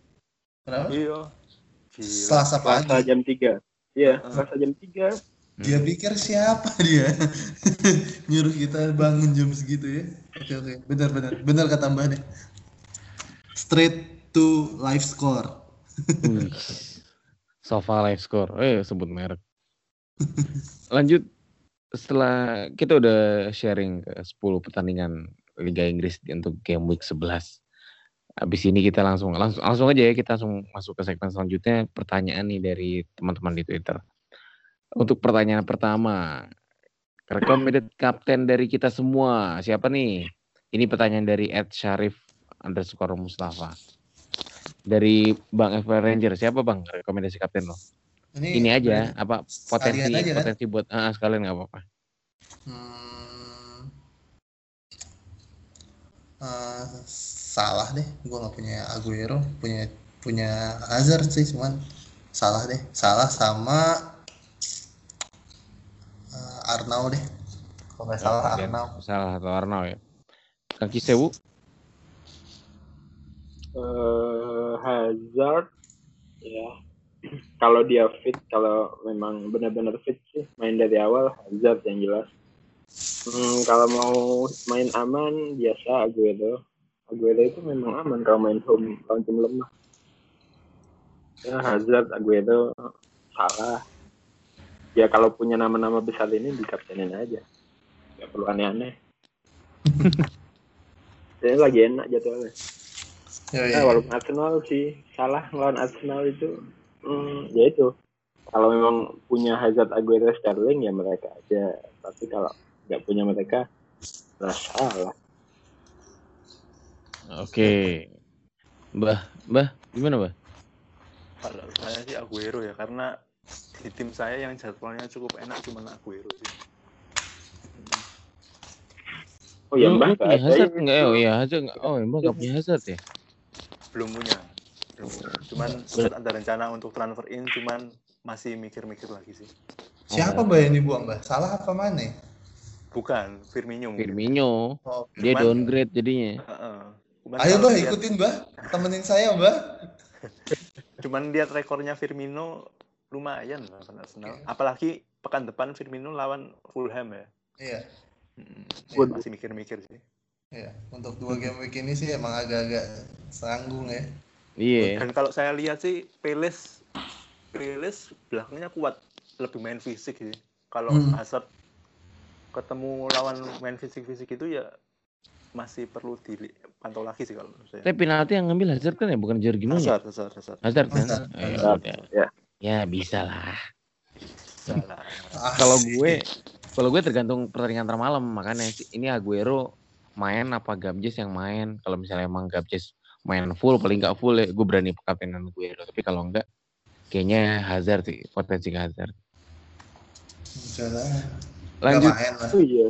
Kenapa? Iya. Gila. Selasa Selasa pagi. jam 3. Iya. Selasa jam 3. Dia pikir siapa dia? [LAUGHS] Nyuruh kita bangun jam segitu ya. Oke oke, benar benar. Benar kata Mbak deh. Straight to live score. Wih. Sofa live score. Eh, sebut merek. Lanjut setelah kita udah sharing ke 10 pertandingan Liga Inggris untuk game week 11. Habis ini kita langsung langsung langsung aja ya kita langsung masuk ke segmen selanjutnya pertanyaan nih dari teman-teman di Twitter. Untuk pertanyaan pertama, recommended kapten dari kita semua siapa nih? Ini pertanyaan dari Ed Syarif underscore Mustafa. Dari Bang FPL Ranger siapa Bang rekomendasi kapten lo? Ini aja apa potensi aja kan? potensi buat ah sekalian nggak apa-apa. Hmm, eh, salah deh, gue nggak punya Aguero, punya punya Hazard sih, cuman salah deh, salah sama eh, Arnau deh, kalau nggak salah Oke, Arnau. Salah atau Arnau ya. Kaki Sewu Eh, Hazard ya. [CLEARS THROAT] Kalau dia fit, kalau memang benar-benar fit sih main dari awal Hazard yang jelas. Hmm, kalau mau main aman biasa Aguero. Aguero itu memang aman kalau main home lawan tim lemah. Ya Hazard, Aguero, salah. Ya kalau punya nama-nama besar ini dikaptenin aja. Gak perlu aneh-aneh. [LAUGHS] Ini lagi enak jadwalnya. Yoi. Nah, walaupun Arsenal sih salah melawan Arsenal itu, hmm, ya itu. Kalau memang punya Hazard, Aguero, Sterling ya mereka aja. Tapi kalau nggak punya mereka, lah salah. Oke. Mbah, Mbah, gimana, Mbah? Kalau saya sih Aguero ya karena di tim saya yang jadwalnya cukup enak cuma Aguero sih. Oh ya mbak punya Hazard enggak? Oh iya, Hazard enggak. Oh, Mbah enggak punya Hazard ya? Belum punya. Cuman Spurs ada rencana untuk transfer in, cuman masih mikir-mikir lagi sih. Siapa Oh. mbak yang dibuang mbak? Salah apa mana? Bukan Firmino. Firmino Oh, dia Cuman- downgrade jadinya. Heeh. Cuman ayo mbak ikutin mbak, temenin saya mbak. [LAUGHS] Cuman lihat rekornya Firmino lumayan lah Arsenal. Oke. Apalagi pekan depan Firmino lawan Fulham ya. Iya, Mm, Waduh. masih mikir-mikir sih. iya. Untuk dua game week ini sih emang agak-agak sanggung ya. Iya. Dan kalau saya lihat sih Peles Peles belakangnya kuat, lebih main fisik sih. Kalau Hmm. Hazard ketemu lawan main fisik-fisik itu ya masih perlu dipantau lagi sih kalau menurut saya. Tapi penalti yang ngambil Hazard kan ya bukan Jorginho ya? Hazard, Hazard, Hazard. Hazard kan? Hazard. Eh, ya Hazard, udah. ya. Ya bisa lah. Kalau gue kalau gue tergantung pertandingan ntar malam makanya ini Aguero main apa Gabjes yang main. Kalau misalnya emang Gabjes main full paling nggak full ya gue berani kaptenan Aguero. Tapi kalau enggak kayaknya Hazard sih potensi Hazard. Udah lah. Lanjut main lah. Oh iya.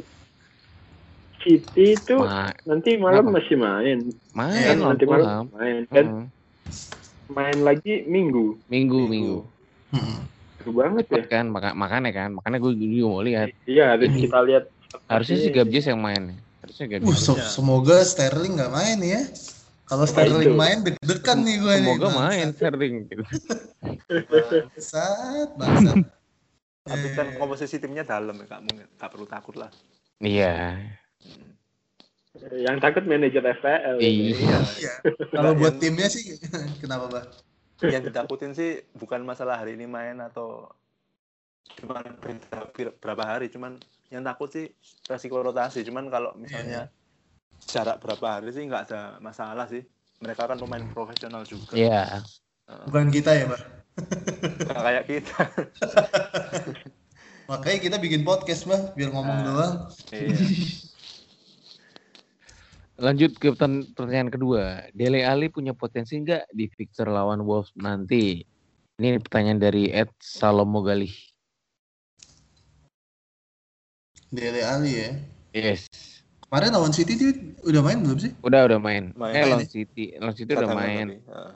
City itu Ma- nanti malam Kenapa? masih main. main lawan nanti malam main. Dan Heeh. main lagi minggu. Minggu Minggu. minggu. Hmm. Seru banget ya. Kan maka, makanya kan makanya gue juga mau lihat. Iya harus Ini. kita lihat. Harusnya sih Iya. Gabjes yang main. Harusnya Gabjes. Uh, so- semoga Sterling nggak main ya. Kalau Sterling itu. main deg-degan nih gue nih. Semoga main Sterling gitu. Bangsat, bangsat. Tapi Eh, kan komposisi timnya dalam ya, Kak. Mungkin nggak perlu takut lah. Iya. Yang takut manajer FPL. Iya. Iya. Kalau buat timnya sih [LAUGHS] kenapa, Bah? Yang ditakutin sih bukan masalah hari ini main atau cuma beda bir- berapa hari cuman yang takut sih resiko rotasi cuman kalau misalnya jarak berapa hari sih nggak ada masalah sih mereka kan pemain profesional juga Iya. Bukan kita ya, Bah. Nggak kayak kita [LAUGHS] Makanya kita bikin podcast, Bah, biar ngomong Ah. doang. iya. Lanjut ke pertan- pertanyaan kedua. Dele Ali punya potensi nggak di fixture lawan Wolves nanti? Ini pertanyaan dari Ed Salomo Galih. Dele Ali ya. Yes. Kemarin lawan City dia udah main belum sih? Udah udah main. Main. Eh lawan ya? City, lawan City udah main. Hmm.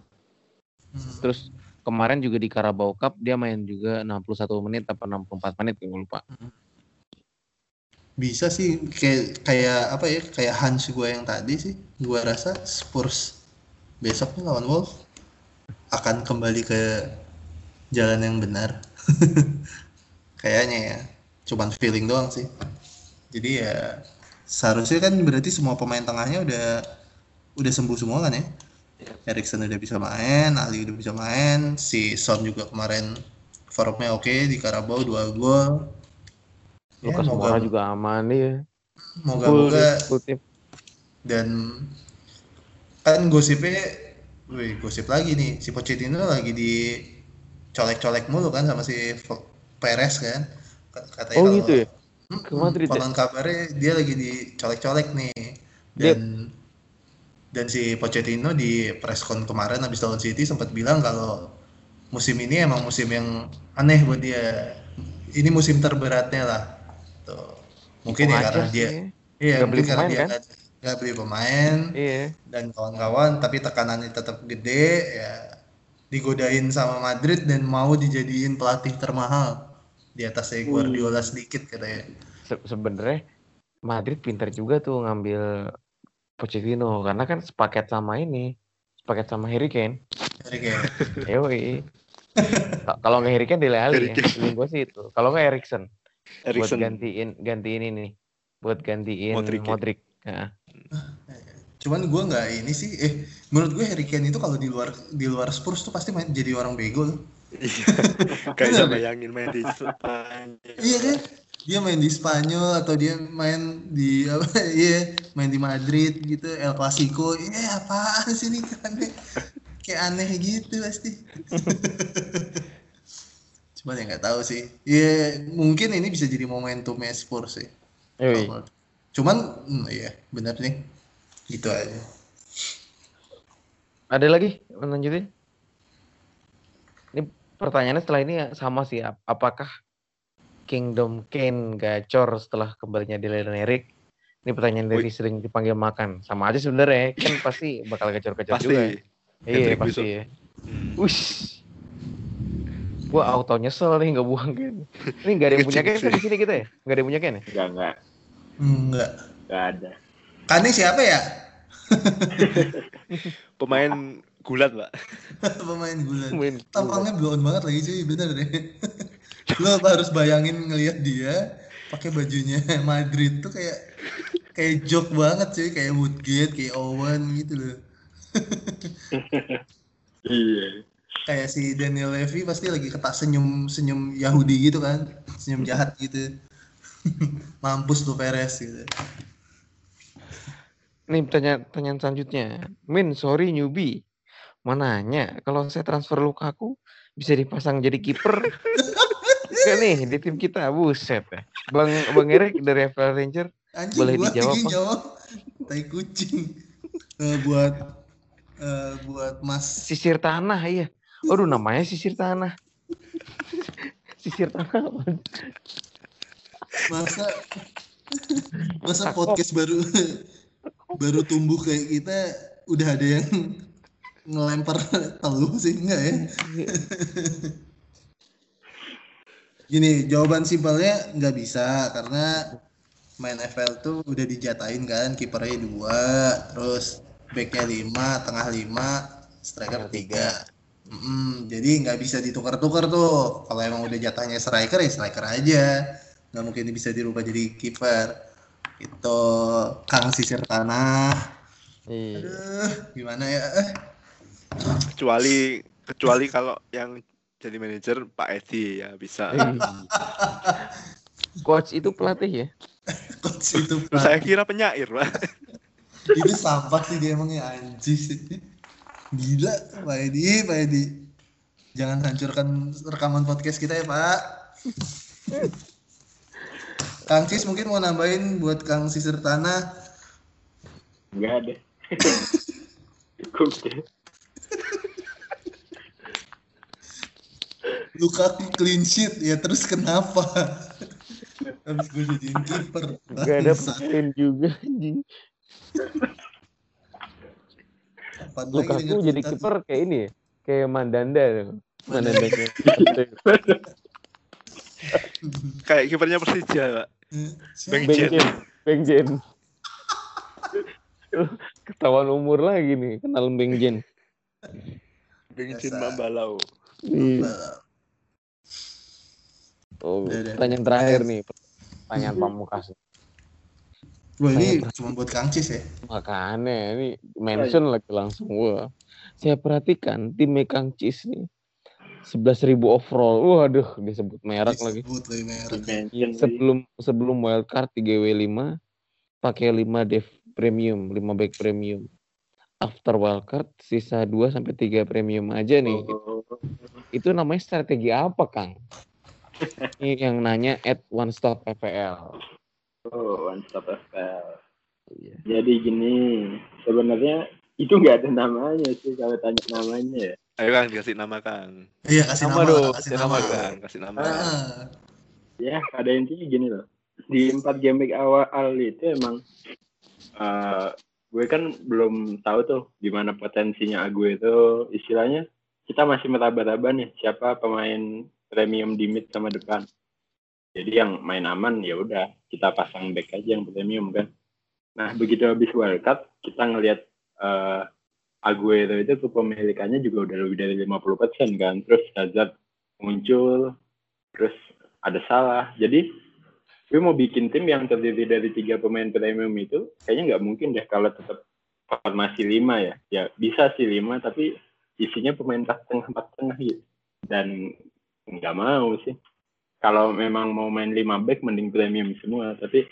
Terus kemarin juga di Carabao Cup dia main juga 61 menit apa 64 menit gue lupa. Bisa sih kayak kayak apa ya? Kayak Hans gue yang tadi sih. Gua rasa Spurs besok nih lawan Wolves akan kembali ke jalan yang benar. [LAUGHS] Kayaknya ya. Cuman feeling doang sih. Jadi ya seharusnya kan berarti semua pemain tengahnya udah udah sembuh semua kan ya. Erikson udah bisa main, Ali udah bisa main, si Son juga kemarin formnya oke di Carabao dua gol. Ya, Lukas moga- Moura juga aman dia. Moga-moga full dan kan gosipnya, wih gosip lagi nih, si Pochettino lagi di colek-colek mulu kan sama si Perez kan. Kat- Katanya Oh kalau- gitu ya? Mm-mm, Ke Madrid ya? konon kabarnya dia lagi dicolek-colek nih. Dia- Dan dan si Pochettino di presscon kemarin habis lawan City sempat bilang kalau musim ini emang musim yang aneh buat dia. Ini musim terberatnya lah. Tuh. Mungkin ya Wajar karena sih dia ya. Iya, Nggak beli mungkin karena pemain, dia kan? nggak nggak beli pemain Iya. dan kawan-kawan, tapi tekanannya tetap gede, ya digodain sama Madrid dan mau dijadiin pelatih termahal di atasnya Guardiola sedikit katanya. Se- sebenarnya Madrid pintar juga tuh ngambil Pochettino karena kan sepaket sama ini, sepaket sama Harry Kane. Jadi kayak [LAUGHS] Yoi. Ka- Kalau nggak Harry Kane Dele Alli Harry ya. Kane. Gue sih itu. Kalau nggak Erikson, buat gantiin gantiin ini, buat gantiin Modric Modric. ya? Cuman gue nggak ini sih, eh menurut gue Harry Kane itu kalau di luar di luar Spurs tuh pasti main jadi orang bego. loh. Iya. [LAUGHS] Kayak deh. bayangin main di Spanyol Iya kan? Dia main di Spanyol atau dia main di apa? [LAUGHS] Iya, main di Madrid gitu, El Clasico. Iya, apaan sih ini aneh? Kayak aneh gitu pasti. [LAUGHS] Cuman ya nggak tahu sih. Iya, mungkin ini bisa jadi momentumnya Spurs sih. yoi. Cuman, hmm, iya benar nih. Gitu aja. Ada lagi lanjutin? Ini pertanyaannya setelah ini sama sih. ap- Apakah Kingdom Kane gacor setelah kembalinya Dele dan Erik? Ini pertanyaan dari sering dipanggil makan. Sama aja sebenarnya kan pasti bakal gacor-gacor pasti juga. ya. Iya pasti ya. Hmm. Ush. Gua auto nyesel nih nggak buang Ken. Ini nggak ada yang punya Ken kan di sih. sini kita ya? Nggak ada yang punya Ken ya? Enggak, enggak. Enggak. Enggak ada. Kane siapa ya? [LAUGHS] Pemain gulat, Pak. [LAUGHS] Pemain gulat. Main Tampangnya blown banget lagi cuy, bener deh. [LAUGHS] Lo harus bayangin ngelihat dia pakai bajunya Madrid tuh kayak kayak joke banget cuy, kayak Woodgate, kayak Owen gitu loh. Iya. Kayak si Daniel Levy pasti lagi ketak senyum senyum Yahudi gitu kan, senyum jahat gitu. [LAUGHS] Mampus tuh Perez gitu. Nih pertanyaan, pertanyaan selanjutnya. Min, sorry newbie. Mananya kalau saya transfer Lukaku bisa dipasang jadi kiper? [LAUGHS] Enggak nih di tim kita, buset ya. Bang Bang Erik dari FL Ranger Anjing Boleh dijawab, jawab. Tai kucing. Eh, buat eh, buat Mas sisir tanah iya. Aduh namanya sisir tanah. sisir tanah apa? masa masa podcast baru baru tumbuh kayak kita udah ada yang ngelempar teluh sih enggak ya gini jawaban simpelnya nggak bisa karena main FL tuh udah dijatain kan kipernya dua terus backnya lima tengah lima striker tiga Mm, jadi nggak bisa ditukar-tukar tuh kalau emang udah jatahnya striker ya striker aja nggak mungkin bisa dirubah jadi kiper itu Kang Sisir Tanah Iya. aduh gimana ya eh Kecuali kecuali kalau yang jadi manajer Pak Edi ya bisa. Eh. Coach itu pelatih ya? [LAUGHS] coach itu Saya kira penyair, Pak. itu sampah sih dia emangnya anjing sih gila Pak Edi Pak Edi jangan hancurkan rekaman podcast kita ya Pak Kang Cis mungkin mau nambahin buat Kang Sisir Tanah Enggak ada. Cukup deh. Lukaku clean sheet ya terus kenapa habis gue jadiin kiper Gak ada pemain juga anjing. Kapan lagi Lukaku jadi kiper kayak ini ya. Kayak Mandanda. tuh. Mandanda. [LAUGHS] Kayak kipernya Persija, Pak. tuh? Bang Siapa? Beng Jen. Jen. Beng Jen. Ketahuan umur lagi nih, kenal Beng Jen. Bang Jen Biasa. Mambalau. Iya. Oh, pertanyaan terakhir nih. Pertanyaan pamungkas. Wah ini cuma buat Kang Cis ya Makanya ini mention lagi langsung wah. Saya perhatikan tim Kang Cis nih 11.000 overall. Waduh, disebut merek lagi. Disebut lagi merek lagi. Sebelum sebelum wildcard 3W5 pakai 5 dev premium, 5 back premium. After wildcard sisa 2 sampai 3 premium aja nih. Oh, Itu namanya strategi apa, Kang? [LAUGHS] Ini yang nanya at one stop FPL. Oh, one stop FPL. Iya. Jadi gini, sebenarnya itu nggak ada namanya sih kalau tanya namanya ya. Ayo Kang dikasih nama Kang. Iya kasih Nama nama, dong, kasih kasih nama. nama, Kang, kasih nama. Ah, Ya, pada intinya gini loh. Di empat game week awal itu emang eh, gue kan belum tahu tuh gimana potensinya gue itu istilahnya kita masih meraba-raba nih siapa pemain premium di mid sama depan. Jadi yang main aman ya udah kita pasang back aja yang premium kan. Nah begitu habis World Cup kita ngelihat eh Aguero itu kepemilikannya juga udah lebih dari 50% kan. Terus Hazard muncul, terus ada salah. Jadi gue mau bikin tim yang terdiri dari tiga pemain premium itu kayaknya nggak mungkin deh kalau tetap formasi lima ya. Ya bisa sih lima tapi isinya pemain empat tengah empat tengah gitu. Dan nggak mau sih. Kalau memang mau main lima back mending premium semua. Tapi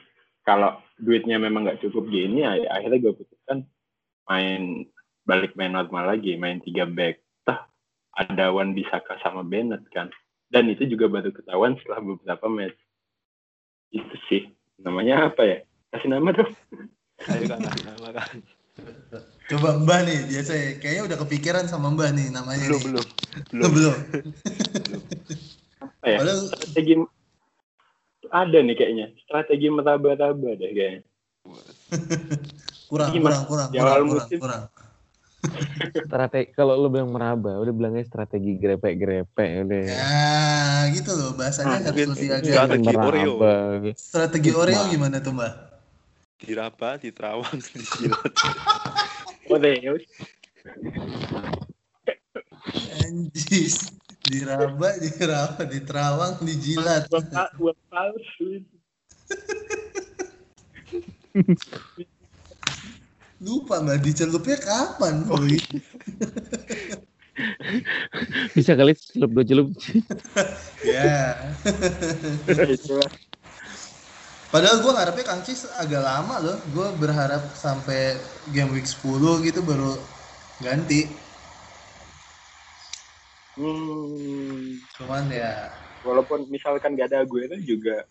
kalau duitnya memang nggak cukup gini ya akhirnya gue putuskan main balik main normal lagi main tiga back. Tah ada Wan Bisaka sama Bennett kan dan itu juga baru ketahuan setelah beberapa match itu sih namanya apa ya kasih nama dong Ayo Kang kasih nama Kang. Coba Mbah nih, biasa ya. Kayaknya udah kepikiran sama Mbah nih namanya Belum, nih. belum. [LAUGHS] Belum. Belum. [LAUGHS] apa ya Padahal strategi ada nih kayaknya strategi meraba-raba deh kayaknya [LAUGHS] kurang, Gimana? kurang, kurang, Di kurang, awal kurang, musim. kurang. strategi kalau lu bilang meraba udah bilangnya strategi grepe-grepe udah Ya, gitu loh bahasanya Hmm, harus lebih agak. strategi Oreo. meraba Strategi Oreo gimana tuh mbak? diraba diterawang dijilat [LAUGHS] Oreo. Anjis, diraba, diraba, diterawang, dijilat. Buat pa- buat palsu. Lupa mbak, dicelupnya kapan? Boy? bisa kali celup dua celup ya. Padahal gue ngarepnya Kang Cis agak lama loh. Gue berharap sampai game week 10 gitu baru ganti. Hmm, Cuman ya walaupun misalkan gak ada gue itu juga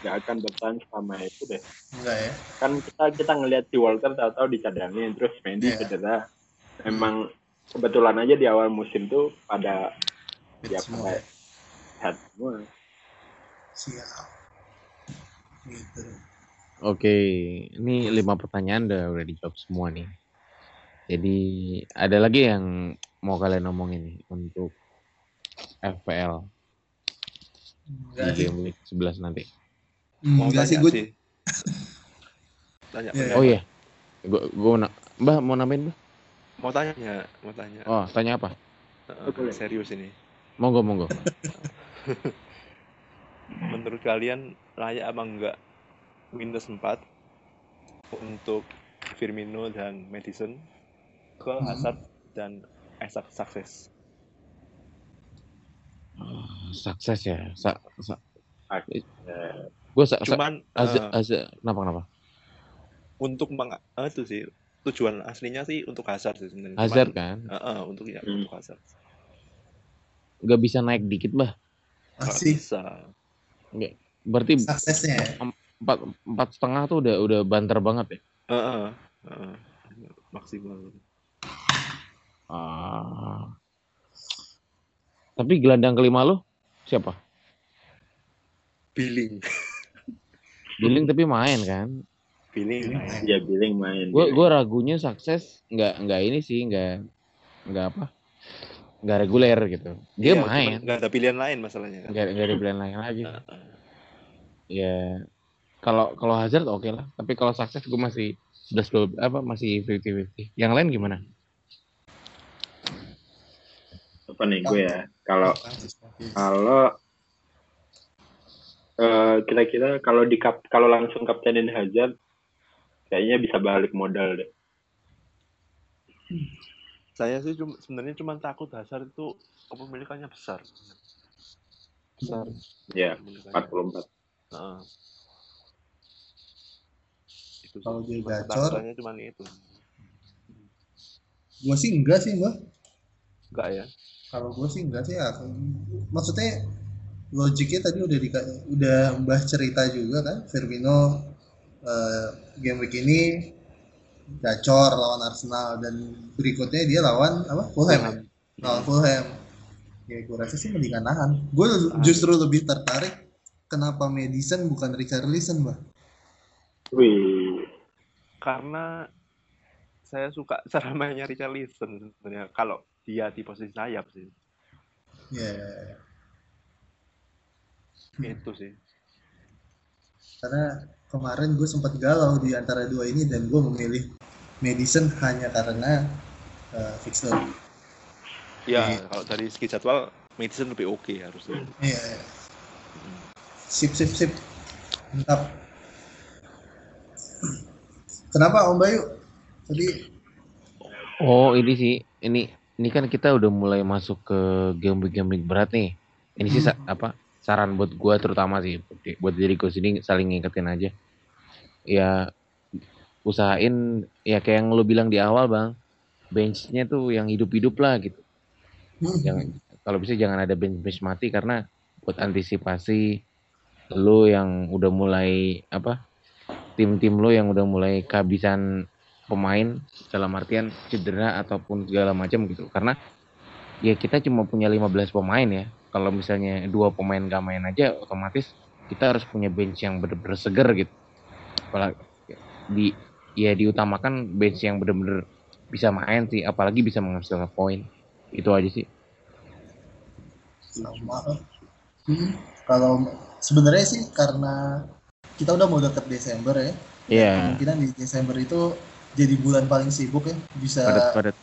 gak akan bertahan selama itu deh. enggak ya. Kan kita kita ngelihat si Walter tahu-tahu dicadangin terus Mendy Iya. cedera. Emang kebetulan aja di awal musim tuh pada ya semua. pada sehat semua. Siap. Gitu. Oke, ini lima pertanyaan udah udah dijawab semua nih. Jadi ada lagi yang mau kalian omongin nih untuk FPL Enggak di game week 11 nanti. mau Enggak tanya sih sih, gue. tanya Iya. Oh iya, gua gua na- Mbah mau nambahin Mbah? mau tanya mau tanya Oh tanya apa? Boleh. serius ini Monggo monggo. [LAUGHS] menurut kalian layak apa enggak minus 4 untuk Firmino dan Madison ke Hmm. Hazard dan Isaac Sukses Ah, Sukses ya. Sa, sa, Eh, gua sa, sa, cuman Azza- eh, Azza- kenapa kenapa? untuk meng eh, itu sih tujuan aslinya sih untuk Hazard sih sebenarnya Cuman, Hazard kan, eh, eh, untuk ya, Hmm. untuk Hazard nggak bisa naik dikit Mbah. Nggak Masih bisa Berarti suksesnya ya. empat empat setengah tuh udah udah banter banget ya. Eh, eh, eh, maksimal Ah. Tapi gelandang kelima lo siapa? billing Billing tapi main kan. billing main. ya Billing main. Gue gue ragunya sukses nggak nggak ini sih nggak nggak apa nggak reguler gitu. Dia Iya, main nggak ada pilihan lain masalahnya kan nggak nggak ada pilihan lain lagi. Ya kalau kalau Hazard oke lah. Tapi kalau sukses gue masih sudah apa masih 50-50. Yang lain gimana? Apa nih gue ya? Kalau kalau eh, kira-kira kalau di kap kalau langsung kaptenin Hazard kayaknya bisa balik modal deh. saya sih cuma sebenarnya cuma takut Hazard itu kepemilikannya besar besar Ya, kepemilikannya. 44. Heeh. itu. Kalau dia gacor. cuma itu Gue sih enggak sih mbak. enggak ya Kalau gue sih enggak sih ya. Maksudnya logiknya tadi udah di, udah mbah cerita juga kan. Firmino eh, game week ini gacor lawan Arsenal dan berikutnya dia lawan apa Fulham ya? lawan Fulham. Ya gue rasa sih mendingan nahan. Gue justru lebih tertarik kenapa Madison bukan Richarlison mbak. Wih, karena saya suka [LAUGHS] cara mainnya Richarlison sebenarnya kalau dia di posisi sayap sih Ya, Hmm. itu sih karena kemarin gue sempat galau di antara dua ini dan gue memilih Madison hanya karena uh, fixture. ya Iya. kalau dari segi jadwal Madison lebih oke harusnya Iya. Sip sip sip. Mantap. Kenapa Om Bayu? Tadi Oh ini sih ini ini kan kita udah mulai masuk ke game week game week berat nih. Ini sih sa- apa saran buat gua terutama sih buat- diri gue sini saling ngingetin aja. Ya usahain ya kayak yang lo bilang di awal bang, benchnya tuh yang hidup-hidup lah gitu. Jangan kalau bisa jangan ada bench bench mati karena buat antisipasi lo yang udah mulai apa tim-tim lo yang udah mulai kehabisan pemain dalam artian cedera ataupun segala macam gitu. Karena ya kita cuma punya 15 pemain ya. Kalau misalnya dua pemain gak main aja otomatis kita harus punya bench yang bener-bener seger gitu. Apalagi di ya diutamakan bench yang bener-bener bisa main sih, apalagi bisa menghasilkan poin. Itu aja sih. sama. Hmm, kalau sebenarnya sih karena kita udah mau deket Desember ya. Iya, kemungkinan di Desember itu jadi bulan paling sibuk ya bisa padat-padat.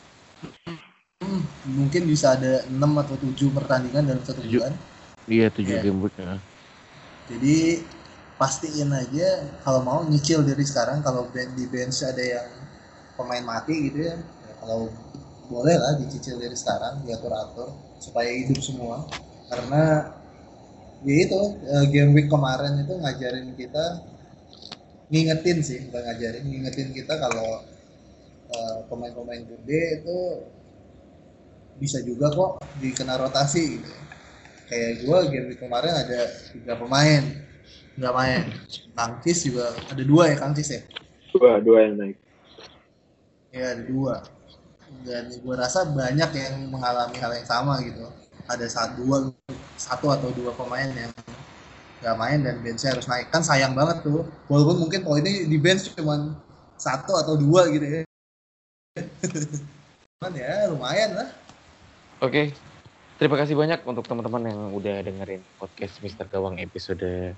hmm, mungkin bisa ada 6 atau 7 pertandingan dalam satu Tujuh. bulan Iya, tujuh Iya. game week. ya. jadi pastiin aja kalau mau nyicil dari sekarang kalau di bench ada yang pemain mati gitu ya, ya kalau boleh lah dicicil dari sekarang diatur-atur supaya hidup semua karena ya itu eh, game week kemarin itu ngajarin kita ngingetin sih bukan ngajarin ngingetin kita kalau eh, pemain-pemain gede itu bisa juga kok dikena rotasi gitu. Ya. kayak gue game kemarin ada tiga pemain. Nggak main Kangkis juga ada dua ya Kangkis ya? Dua, dua yang naik. ya ada dua. Dan gue rasa banyak yang mengalami hal yang sama gitu. Ada satu dua satu atau dua pemain yang nggak main dan benchnya harus naik. Kan sayang banget tuh. Walaupun mungkin poinnya di bench cuman satu atau dua gitu ya. [LAUGHS] Cuman ya lumayan lah. Oke. Terima kasih banyak untuk teman-teman yang udah dengerin podcast Mister Gawang episode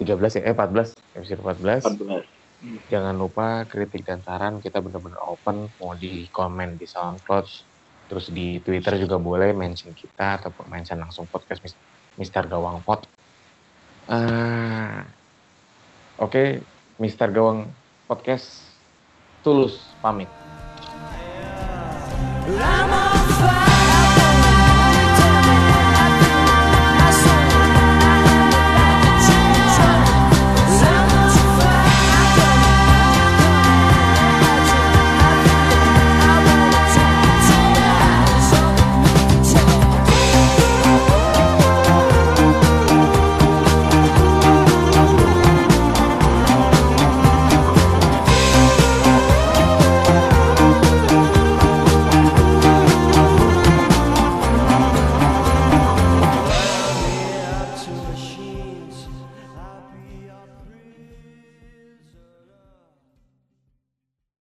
13 ya, eh 14, episode 14. 14. Jangan lupa kritik dan saran. Kita bener-bener open, mau di komen di SoundCloud, terus di Twitter juga boleh mention kita ataupun mention langsung podcast Mis- Mister Gawang Pod. Ah, Oke, Mister Gawang Podcast tulus pamit. Lama